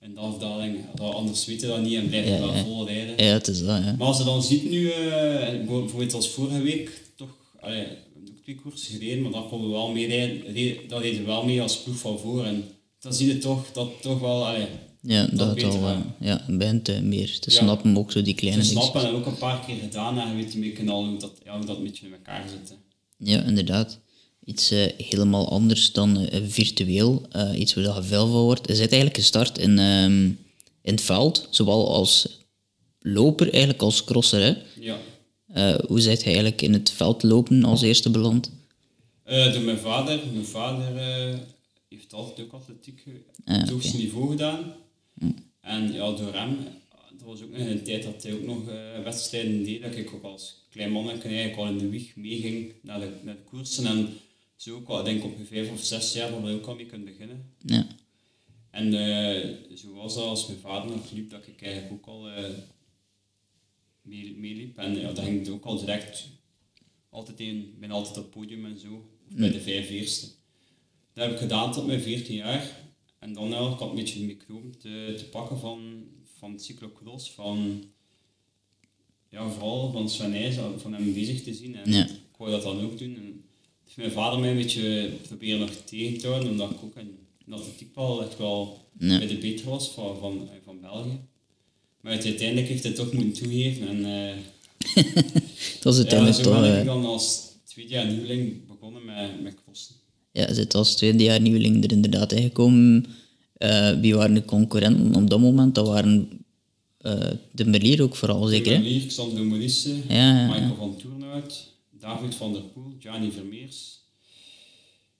in de afdaling. Dat, anders weet je dat niet en blijf je Ja, wel ja. vol rijden. Ja, het is dat. Ja. Maar als je dan ziet nu, bijvoorbeeld als vorige week, toch, allee, gereden, maar dan konden we wel mee rijden, dat reden we wel mee als ploeg van voor. En dan zie je toch dat toch wel, allee, Ja, dat, het je al eh, ja, begint eh, meer te Ja. snappen, ook zo die te kleine dingen. snappen en ook een paar keer gedaan en je weet een beetje al hoe dat, ja, hoe dat een beetje in elkaar zit. hè. Ja, inderdaad. Iets eh, helemaal anders dan virtueel. iets waar je veel van wordt. Je bent eigenlijk gestart in, ehm, in het veld, zowel als loper eigenlijk als crosser. Hè? Ja. Eh, hoe zijt je eigenlijk in het veld lopen als eerste beland? Eh, door mijn vader. Mijn vader eh, heeft altijd ook atletiek Ah, het oké. hoogste niveau gedaan. En ja, door hem, dat was ook nog een tijd dat hij ook nog wedstrijden deed, dat ik ook als klein manneke eigenlijk al in de wieg meeging naar de, naar de koersen. En zo ook al, denk op je vijf of zes jaar, dat je ook al mee kunt beginnen. Ja. En eh, zo was dat als mijn vader nog liep, dat ik eigenlijk ook al meeliep. en ja, dat ging ook al direct altijd in, ben altijd op het podium en zo, of bij de vijf eerste. Dat heb ik gedaan tot mijn 14 jaar. En dan ja, ik had een beetje de microbe te, te pakken van, van het cyclocross, van ja, vooral van Sven van hem bezig te zien. En Ja. ik wou dat dan ook doen. En heeft mijn vader mij een beetje proberen nog tegen te houden, omdat ik ook in, in atletiek wel echt wel Ja. bij de beter was van, van, van België. Maar het- uiteindelijk heeft hij toch moeten toegeven. En uh, (laughs) Dat is ja, uiteindelijk zo toch... ben eh, ik dan als tweede jaar nieuweling begonnen met, met crossen. ja, zit als tweede jaar nieuweling er inderdaad ingekomen. Eh, wie waren de concurrenten op dat moment? Dat waren eh, de Merlier ook vooral, zeker hè? Lier, Xander Ja, ja, ja. Michael van Toernout, David van der Poel, Gianni Vermeers.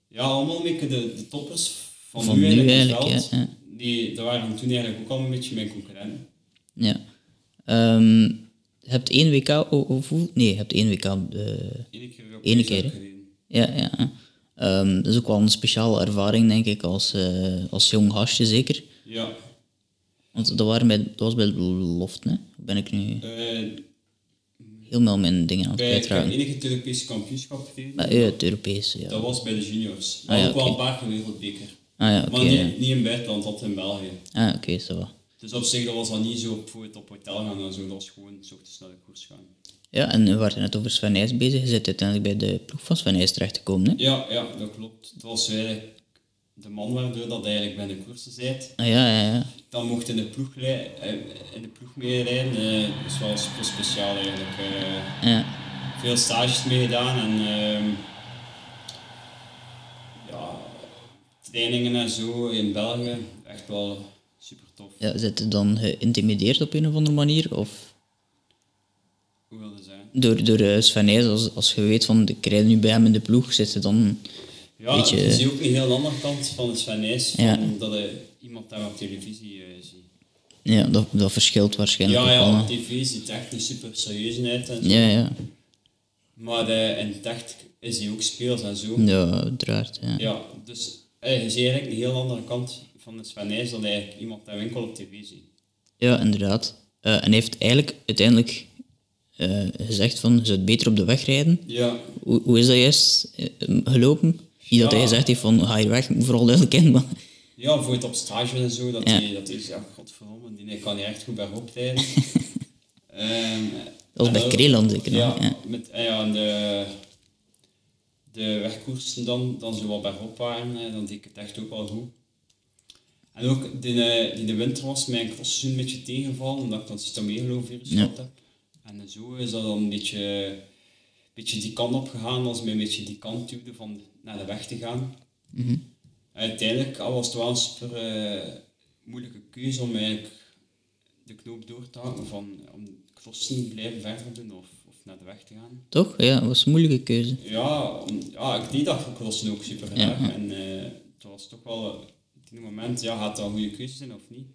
Ja, allemaal een beetje de, de toppers van, Van nu nu eigenlijk. ja, ja. Die, dat waren toen eigenlijk ook al een beetje mijn concurrenten. Ja. Je hebt één WK, of hoe? Nee, je hebt één WK. eh, Eén keer ja, ja. Ehm, dat is ook wel een speciale ervaring, denk ik, als, eh, als jong gastje zeker. Ja. Want dat, waren bij, dat was bij hè? Ben ik nu Eh, helemaal mijn dingen aan het kwijtraken. enige het Europese kampioenschap gereden. Maar, ja, het Europese, ja. Dat was bij de juniors. Ah, Maar ja, ook wel een paar keer wereldbeker. Ah ja, maar niet, ja. niet in buitenland, altijd in België. Ah, oké, zo. Dus op zich dat was dat niet zo op, bijvoorbeeld op hotel gaan en zo. Dat was gewoon s ochtends naar de koers gaan. Ja, en we waren net over Sven Nys bezig. Je zit uiteindelijk bij de ploeg van Sven Nys terechtgekomen, hè? Ja, ja, dat klopt. Dat was eigenlijk de man waardoor dat eigenlijk bij de koersen zit. Ah, ja, ja, ja. Dan mocht in de ploeg, eh, in de ploeg meerijden. Eh, dat is wel super speciaal eigenlijk. eh. ja. veel stages meegedaan en ehm, ja, trainingen en zo in België. Echt wel tof. ja. Zit je dan geïntimideerd op een of andere manier? Of Hoe wil je zeggen? door, door eh, Sven als, als je weet van, ik rijd nu bij hem in de ploeg, zit je dan... Ja, Beetje- je ziet ook een heel andere kant van Sven van Ja. dat je iemand daar op televisie eh, ziet. Ja, dat, dat verschilt waarschijnlijk Ja, ja, op tv ziet echt niet super serieus uit en zo. Ja, ja. Maar de, in het echt is hij ook speels en zo. Ja, uiteraard. Ja. Ja, dus eh, je ziet eigenlijk een heel andere kant van de Sven Nys dan eigenlijk iemand dat winkel op tv ziet. Ja, inderdaad. Eh, en hij heeft eigenlijk uiteindelijk eh, gezegd van, je zou beter op de weg rijden. Ja, Hoe, hoe is dat juist eh, gelopen? Niet dat Ja. hij gezegd heeft van, ga je weg, vooral duidelijk maar... ja bijvoorbeeld op stage en zo, dat Ja. hij dat hij zegt, godverdomme, die kan niet echt goed bergop rijden. (laughs) Ehm, Dat was bij Kreeland zeker Ja, ja. Met, ja, en de, de wegkoersen dan, dan zo wat bergop waren, dan deed ik het echt ook wel goed. En ook die, eh, die de winter was mijn crossseizoen een beetje tegengevallen, omdat ik dan cytomegalovvirus Ja. heb. En zo is dat dan een beetje, een beetje die kant op gegaan, als mij een beetje die kant duwde van naar de weg te gaan. Mhm. Uiteindelijk was het wel een super eh, moeilijke keuze om eigenlijk de knoop door te hakken van om crossen blijven verder doen of, of naar de weg te gaan. Toch? Ja, dat was een moeilijke keuze. Ja, om, ja ik deed dat crossen ook super graag. En eh het was toch wel op die moment, ja, gaat dat een goede keuze zijn of niet?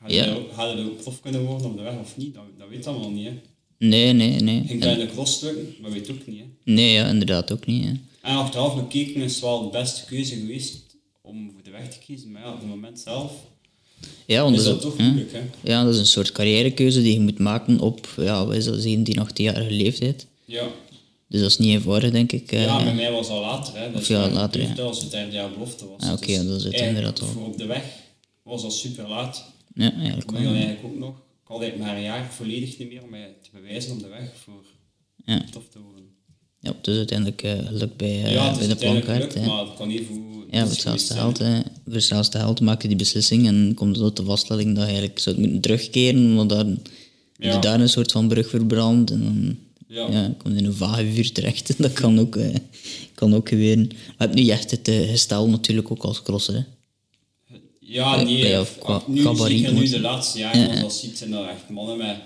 Gaat Ja. gaat je ook prof kunnen worden op de weg of niet? Dat, dat weet allemaal niet. Hè. Nee, nee, nee. Ging dat in de cross lukken? Dat weet ook niet. Hè. Nee, ja, inderdaad ook niet. Hè. En achteraf bekeken is het wel de beste keuze geweest om voor de weg te kiezen. Maar ja, op het moment zelf Ja, want is dat toch moeilijk. Hè. ja, dat is een soort carrièrekeuze die je moet maken op, ja, wat is dat, 17, 18-jarige leeftijd. Ja. Dus dat is niet eenvoudig, denk ik. eh. Ja, bij mij was het al later. Hè. Dus Of ja, later, ja. Als het derde jaar belofte was. Ah, oké, Dus ja, dat is het inderdaad. Voor op de weg was dat super laat. ja, eigenlijk Ik wel. ja. eigenlijk ook nog. Ik had eigenlijk maar een jaar volledig niet meer om mij te bewijzen op de weg voor Ja. tof te worden. Ja, het is uiteindelijk eh, gelukt bij, eh, ja, het bij de plankaart. hè. maar het kan niet voor... Ja, voor hetzelfde geld, hè. voor hetzelfde geld maak je die beslissing en komt tot de vaststelling dat je eigenlijk zou moeten terugkeren, omdat daar, Ja. je daar een soort van brug verbrandt en dan Ja. ja. kom je in een vage vuur terecht. Dat kan ook, eh, kan ook gebeuren. Maar je hebt nu echt het eh, gestel natuurlijk ook als crosser. Hè. Ja, Bij- nee. bij- of- qua nu, gabarit zeker nu moet- de laatste jaren, Ja, als ja. dat ziet, zijn dat echt mannen met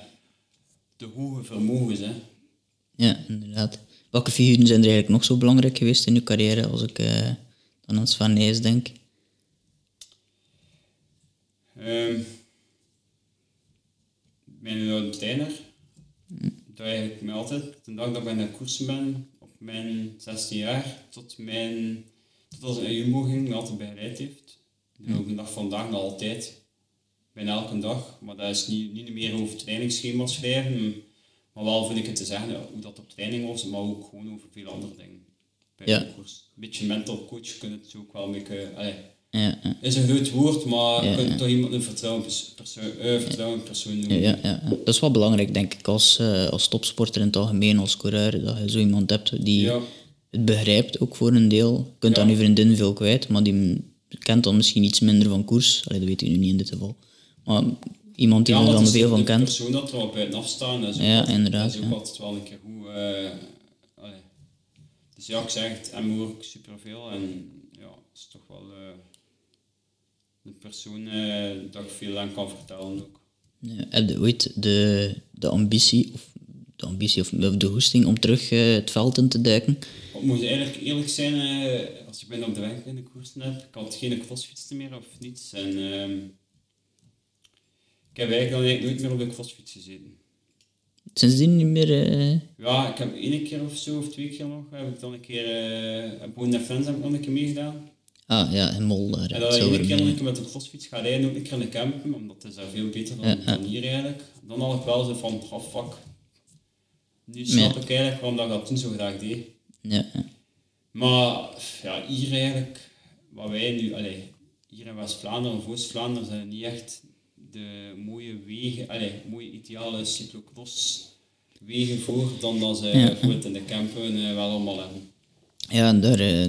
de hoge vermogens. Hè. Ja, inderdaad. Welke figuren zijn er eigenlijk nog zo belangrijk geweest in je carrière als ik eh, dan aan Sven denk? Ehm mijn oude trainer, dat eigenlijk mij altijd, de dag dat ik bij de koersen ben, op mijn 16 jaar, tot, mijn, tot als naar Jumbo ging, me altijd begeleid heeft. Dus ook de dag van vandaag nog altijd, bijna elke dag. Maar dat is niet, niet meer over trainingsschema's schrijven, maar wel vind ik het te zeggen ja, hoe dat op training was, maar ook gewoon over veel andere dingen. Bij Ja. Een beetje mental coach kun je het ook wel een beetje... Ja, ja, is een groot woord, maar Ja, je kunt ja. toch iemand een vertrouwenspersoon persoon, eh, vertrouwend persoon ja, noemen. ja, ja. Dat is wel belangrijk, denk ik, als, eh, als topsporter in het algemeen, als coureur, dat je zo iemand hebt die Ja. het begrijpt, ook voor een deel. Je kunt Ja. aan je vriendin veel kwijt, maar die kent dan misschien iets minder van koers. Allee, dat weet ik nu niet in dit geval. Maar iemand die Ja, er dan veel van kent. persoon dat er wel buitenaf staan, dat is ook, Ja, altijd, inderdaad, dat is ook ja. altijd wel een keer goed. eh, allee. Dus ja, ik zeg het, hem hoor ik superveel en ja, het is toch wel eh een persoon eh, dat ik veel aan kan vertellen ook. Ja, heb je ooit de, de ambitie, of de ambitie of de hoesting om terug eh, het veld in te duiken? Ik moet eigenlijk eerlijk zijn, eh, als ik ben op de weg in de koersen heb, ik had geen crossfiets meer of niets. En, ehm, ik heb eigenlijk dan eigenlijk nooit meer op de crossfiets gezeten. Sindsdien niet meer... Ja, ik heb één keer of zo, of twee keer nog, heb ik dan een keer, eh op Bonne Friends heb ik nog een keer meegedaan. Ah ja, in Mol. En dat ik keer een keer met de crossfiets ga rijden, ook een keer in de campen, omdat het is daar veel beter dan, Ja, dan hier eigenlijk. Dan had ik wel zo van, oh fuck, nu snap ik eigenlijk waarom dat ik dat toen zo graag deed. Ja. Maar ja, hier eigenlijk, wat wij nu, allee, hier in West-Vlaanderen of Oost-Vlaanderen zijn niet echt de mooie wegen, allee, mooie ideale cyclocross wegen voor dan dat ze Ja. bijvoorbeeld in de campen eh, wel allemaal hebben. ja, en daar eh,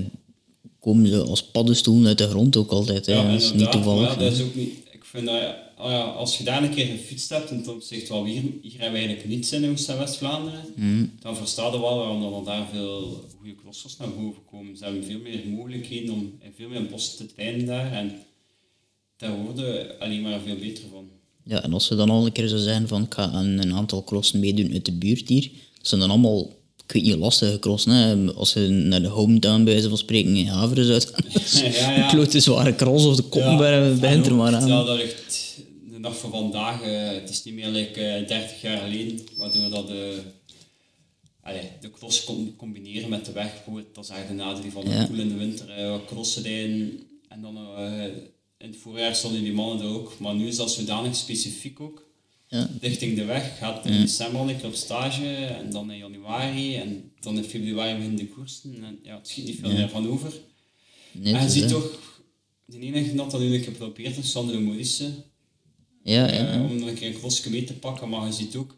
komen ze als paddenstoelen uit de grond ook altijd. Hè. dat is niet toevallig. ja, dat is ook niet, ik vind dat, ja, als je daar een keer gefietst hebt, en dan zegt wel, hier, hier hebben we eigenlijk niets in Oost- en West-Vlaanderen, Mhm. dan versta je wel waarom er daar veel goede crossers naar boven komen. Ze hebben veel meer mogelijkheden om in veel meer bos te trainen daar, en daar worden alleen maar veel beter van. Ja, en als ze dan al een keer zo zijn van ik ga een aantal crossen meedoen uit de buurt hier, dat zijn dan allemaal, ik weet niet, lastige crossen. Hè. Als je naar de hometown bij wijze van spreken in Haveren gaan, Ja, ja. (laughs) klote zware cross of de Koppenberg begint er maar aan. Ja, dat ligt de dag van vandaag, eh, het is niet meer like, eh, 30 jaar geleden, waardoor dat de, allee, de cross kon combineren met de weg. Dat is eigenlijk de nadeel van de Ja. pool in de winter, wat crossen rijden. En dan eh, in het voorjaar stonden die mannen er ook. Maar nu is dat zodanig specifiek ook. Ja. Richting de weg gaat in december een keer op stage en dan in januari en dan in februari beginnen de koersen. En ja, het schiet niet veel meer van over. Nee, en je ziet toch, de enige dat dat nu een keer geprobeerd is, Maurice, Ja, ja, eh, ja. om een keer een crossje mee te pakken. Maar je ziet ook,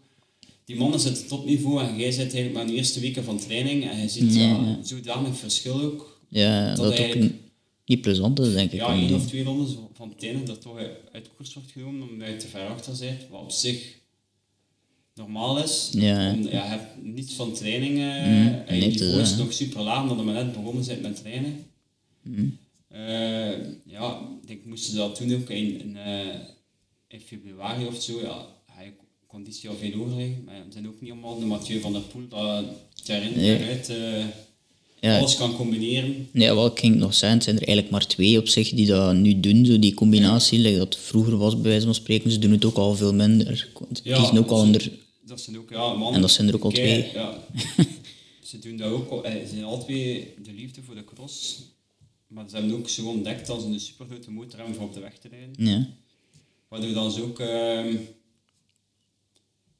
die mannen zitten topniveau en jij zit eigenlijk maar in de eerste weken van training en je ziet Nee, ja, ja. zodanig verschil ook. ja dat dat ook een- niet plezant is, denk ik. Ja, één of twee rondes van einde dat toch uit koers wordt genomen omdat je te ver achter bent, wat op zich normaal is. Ja. Om- ja, je hebt niets van trainingen Mm, en je niveau is hè. nog super laag omdat we net begonnen zijn met trainen. Mm. Eh, ja, ik denk moesten ze dat toen ook in, in, eh, in februari of zo, ja, je conditie al veel hoger liggen. Maar het zijn ook niet allemaal de Mathieu van der Poel dat daarin, Nee. eh, Ja. alles kan combineren. Nee, wat ik ging nog zeggen, het zijn er eigenlijk maar twee op zich die dat nu doen, zo die combinatie, like dat vroeger was bij wijze van spreken, ze doen het ook al veel minder. Ze Ja, kiezen ook al dat onder... zijn- Dat zijn ook, ja, mannen. En dat zijn er ook al Kei- twee. Ja. (laughs) ze doen dat ook, al- eh, ze zijn al twee de liefde voor de cross. Maar ze hebben ook zo ontdekt ze een supergrote motor hebben voor op de weg te rijden. Ja, Waardoor dan ze ook, ehm,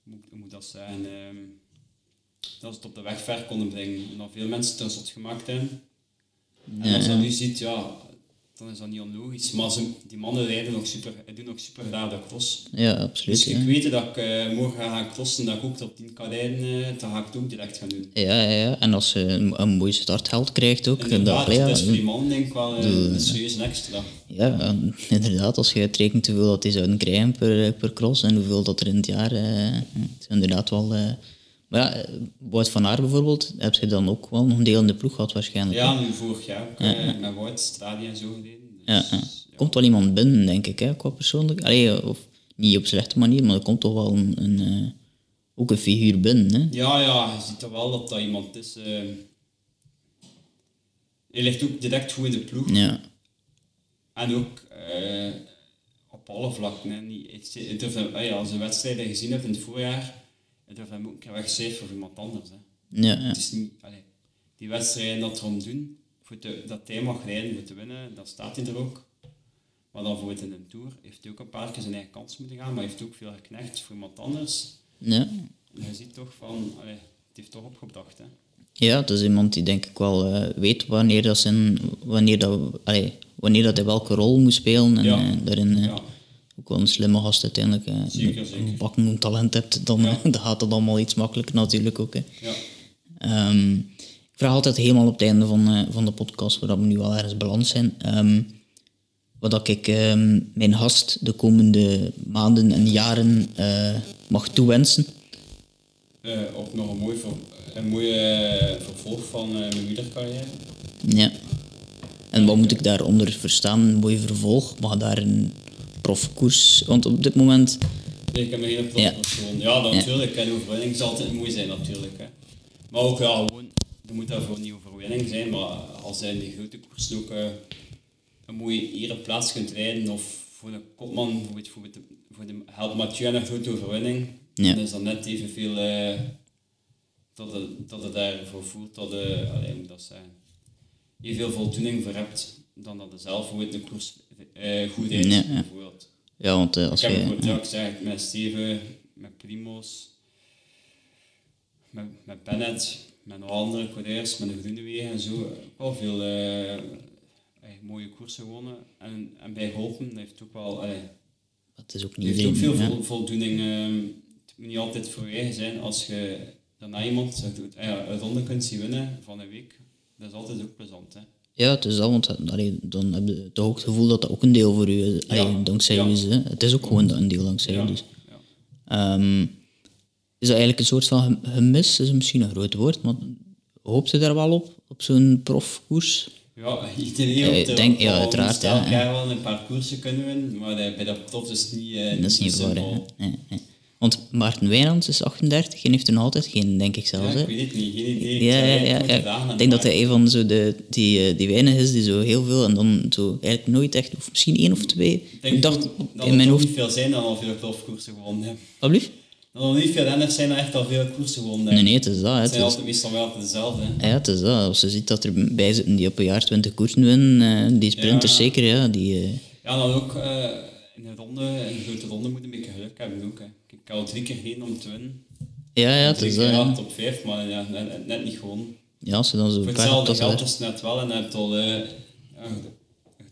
hoe hoe moet dat zijn, ehm, dat ze het op de weg ver konden brengen. En dat veel mensen ten zot gemaakt hebben. En als je dat nu ziet, ja, dan is dat niet onlogisch. Maar ze, die mannen rijden nog super, doen nog super graag cross. ja Dus absoluut. ik Ja. weet dat ik eh, morgen ga crossen, dat ik ook op 10 kan rijden, dan ga ik het ook direct gaan doen. Ja, ja, ja, en als ze een, een mooi startheld krijgt ook, Inderdaad, dat, ja, dat is voor die man denk ik wel eh, een serieuze extra. ja, inderdaad, als je uitrekent hoeveel dat die zouden krijgen per, per cross en hoeveel dat er in het jaar, het is inderdaad wel... eh, maar ja, eh, Wout van Aert bijvoorbeeld, heb je dan ook wel nog een deel in de ploeg gehad waarschijnlijk. Ja, nu vorig jaar ook eh, met Wout, Stadia en zo gereden. Dus, Ja, ja. Er komt wel iemand binnen, denk ik, hè, qua persoonlijk. Allee, of niet op slechte manier, maar er komt toch wel een, een, eh, ook een figuur binnen. Hè? Ja, ja, je ziet toch wel dat dat iemand is. eh hij ligt ook direct goed in de ploeg. Ja, En ook eh, op alle vlakken. Hè. Niet, het, ah als je wedstrijden gezien hebt in het voorjaar, het durft hem ook wegcijferen voor iemand anders. Hè. ja, ja. Het is niet, allee, die wedstrijden dat erom doen, voor dat hij mag rijden te winnen, dat staat hij er ook. Maar dan voor het in een Tour heeft hij ook een paar keer zijn eigen kans moeten gaan, maar hij heeft ook veel geknecht voor iemand anders. ja. En je ziet toch van, allee, het heeft toch opgebracht. Hè. Ja, het is iemand die denk ik wel eh, weet wanneer dat, zijn, wanneer, dat, allee, wanneer dat hij welke rol moet spelen. En Ja. eh, daarin eh, Ja. Ook wel een slimme gast uiteindelijk. eh. Zeker, zeker. Een bakken talent hebt, dan, Ja. (laughs) dan gaat het allemaal iets makkelijker natuurlijk ook. Hè. Ja. Ehm, ik vraag altijd helemaal op het einde van, eh, van de podcast, waar we nu al ergens beland zijn, ehm, wat dat ik ehm, mijn gast de komende maanden en jaren eh, mag toewensen. Eh, ook nog een mooi, een mooie vervolg van mijn wielercarrière. Ja. En wat moet ik daaronder verstaan? Een mooi vervolg? Mag daar een profkoers? Want op dit moment... Nee, ik heb Ja. Ja, natuurlijk. En overwinning zal altijd mooi zijn natuurlijk. Hè. Maar ook ja, gewoon, er moet daarvoor niet overwinning zijn, maar als hij in die grote koers ook eh, een mooie ereplaats kunt rijden of voor de kopman, bijvoorbeeld voor de, voor de helpt Mathieu een grote overwinning, Ja. dan is dat net evenveel eh, dat, het, dat het daarvoor voelt dat je, allee, moet dat zijn, evenveel voldoening voor hebt dan dat je zelf ooit een koers eh, goed Ja, ja. bijvoorbeeld. Ja, want eh, als Ik heb je... bijvoorbeeld ook gezegd met Steven, met Primo's, met, met Bennett, met nog andere coureurs, met de Groenewegen en zo. Ook wel veel eh, mooie koersen gewonnen. En, en bij Holpen dat heeft ook wel... Het is ook niet heeft ook veel ja. voldoening. ehm, het moet niet altijd voor je eigen zijn. Als je daarna iemand een ronde kunt zien winnen van een week, dat is altijd ook plezant. Hè? Ja, het is dat, want eh, allee, dan heb je toch ook het gevoel dat dat ook een deel voor u is. Allee, Ja. dankzij Ja. u is. Hè. Het is ook gewoon een deel dankzij Ja, u. Dus. ja. Ehm, is dat eigenlijk een soort van gem- gemis? is misschien een groot woord, maar hoopt je daar wel op? Op zo'n profkoers? Ja, iedereen Ja, hoopt ik denk- ja, uiteraard, ja, ja. wel een paar koersen kunnen winnen, maar eh, bij de prof is het niet, eh, Dat is niet voor, hè. Nee, nee. Want Maarten Wijnands is 38 en heeft er nog altijd geen, denk ik Ja, zelfs. hè? ik weet het niet, geen idee. Ja, ja, ja. moeten ja. Ik denk dat hij een van zo de, die, eh, die weinig is die zo heel veel en dan zo eigenlijk nooit echt, of misschien één of twee. Ik denk Ik dacht dat in er mijn hoofd. niet veel zijn dan al veel golfkoersen gewonnen hebben. Alsjeblieft? Dat er niet veel renners zijn echt al veel koersen gewonnen Nee, hebben. nee, het is dat. hè. Het zijn is, altijd meestal wel altijd dezelfde. hè. ja, het is dat. Als je ziet dat er bij zitten die op een jaar 20 koersen winnen, eh, die sprinters Ja. zeker, ja, die... eh, Ja, dan ook in de ronde, in de grote ronde moet je een beetje geluk hebben ook. Hè. Ik heb al drie keer heen om te winnen. ja, ja, het is keer ja, top 5, maar ja, net, net niet gewonnen. Ja, als je dan zo Voor hetzelfde geld daar- is het net wel en je hebt al... eh,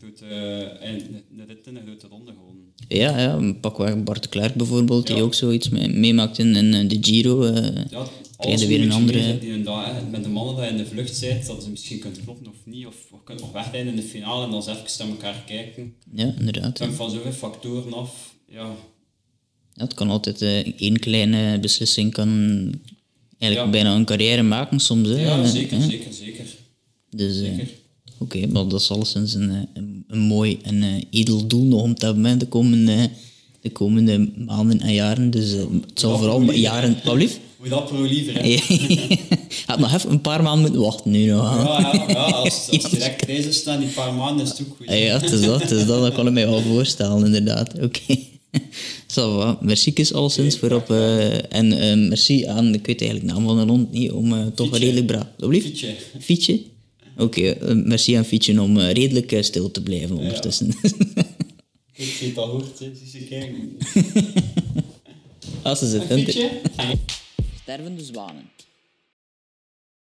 doet eh, een een rit in een grote ronde gewonnen. Ja, ja, pak waar Bart de Klerk bijvoorbeeld, die ook zoiets mee- meemaakt in, in eh, de Giro. eh. Ja, Krijg je weer een andere- Die een dag, hè, met de mannen die in de vlucht zit, dat ze misschien kunt kloppen of niet, of, of kunt nog wegrijden in de finale en dan eens even naar elkaar kijken. ja, inderdaad. Het ja. hangt van zoveel factoren af. Ja, het kan altijd eh, één kleine beslissing kan eigenlijk Ja. bijna een carrière maken soms. Hè. ja Eh, zeker, hè. zeker, zeker. Dus, eh, zeker. Oké, maar dat is alleszins een, eh, een, een mooi en eh, edel doel nog om te hebben de komende, de komende maanden en jaren. Dus eh, het zal vooral jaren... Wat lief? Moet je dat pro liever, hè? (laughs) Had nog even een paar maanden moeten wachten nu nog. Ja, ja, ja, als, (laughs) als direct deze staan, die paar maanden, is het ook goed. Ja, ja, het is dat, het is dat, dat kan ik mij wel voorstellen, inderdaad. Oké. (laughs) wat. merci is alleszins voor op... eh, en eh, merci aan, ik weet eigenlijk de naam van de hond niet, om eh, toch Fietje. redelijk braaf... Fietje. Fietje? Oké, merci aan Fietje om redelijk stil te blijven ondertussen. (laughs) Ik zie het al hoort, hè. zie ze kijken. (laughs) Als ze zit, Fietje? Stervende zwanen.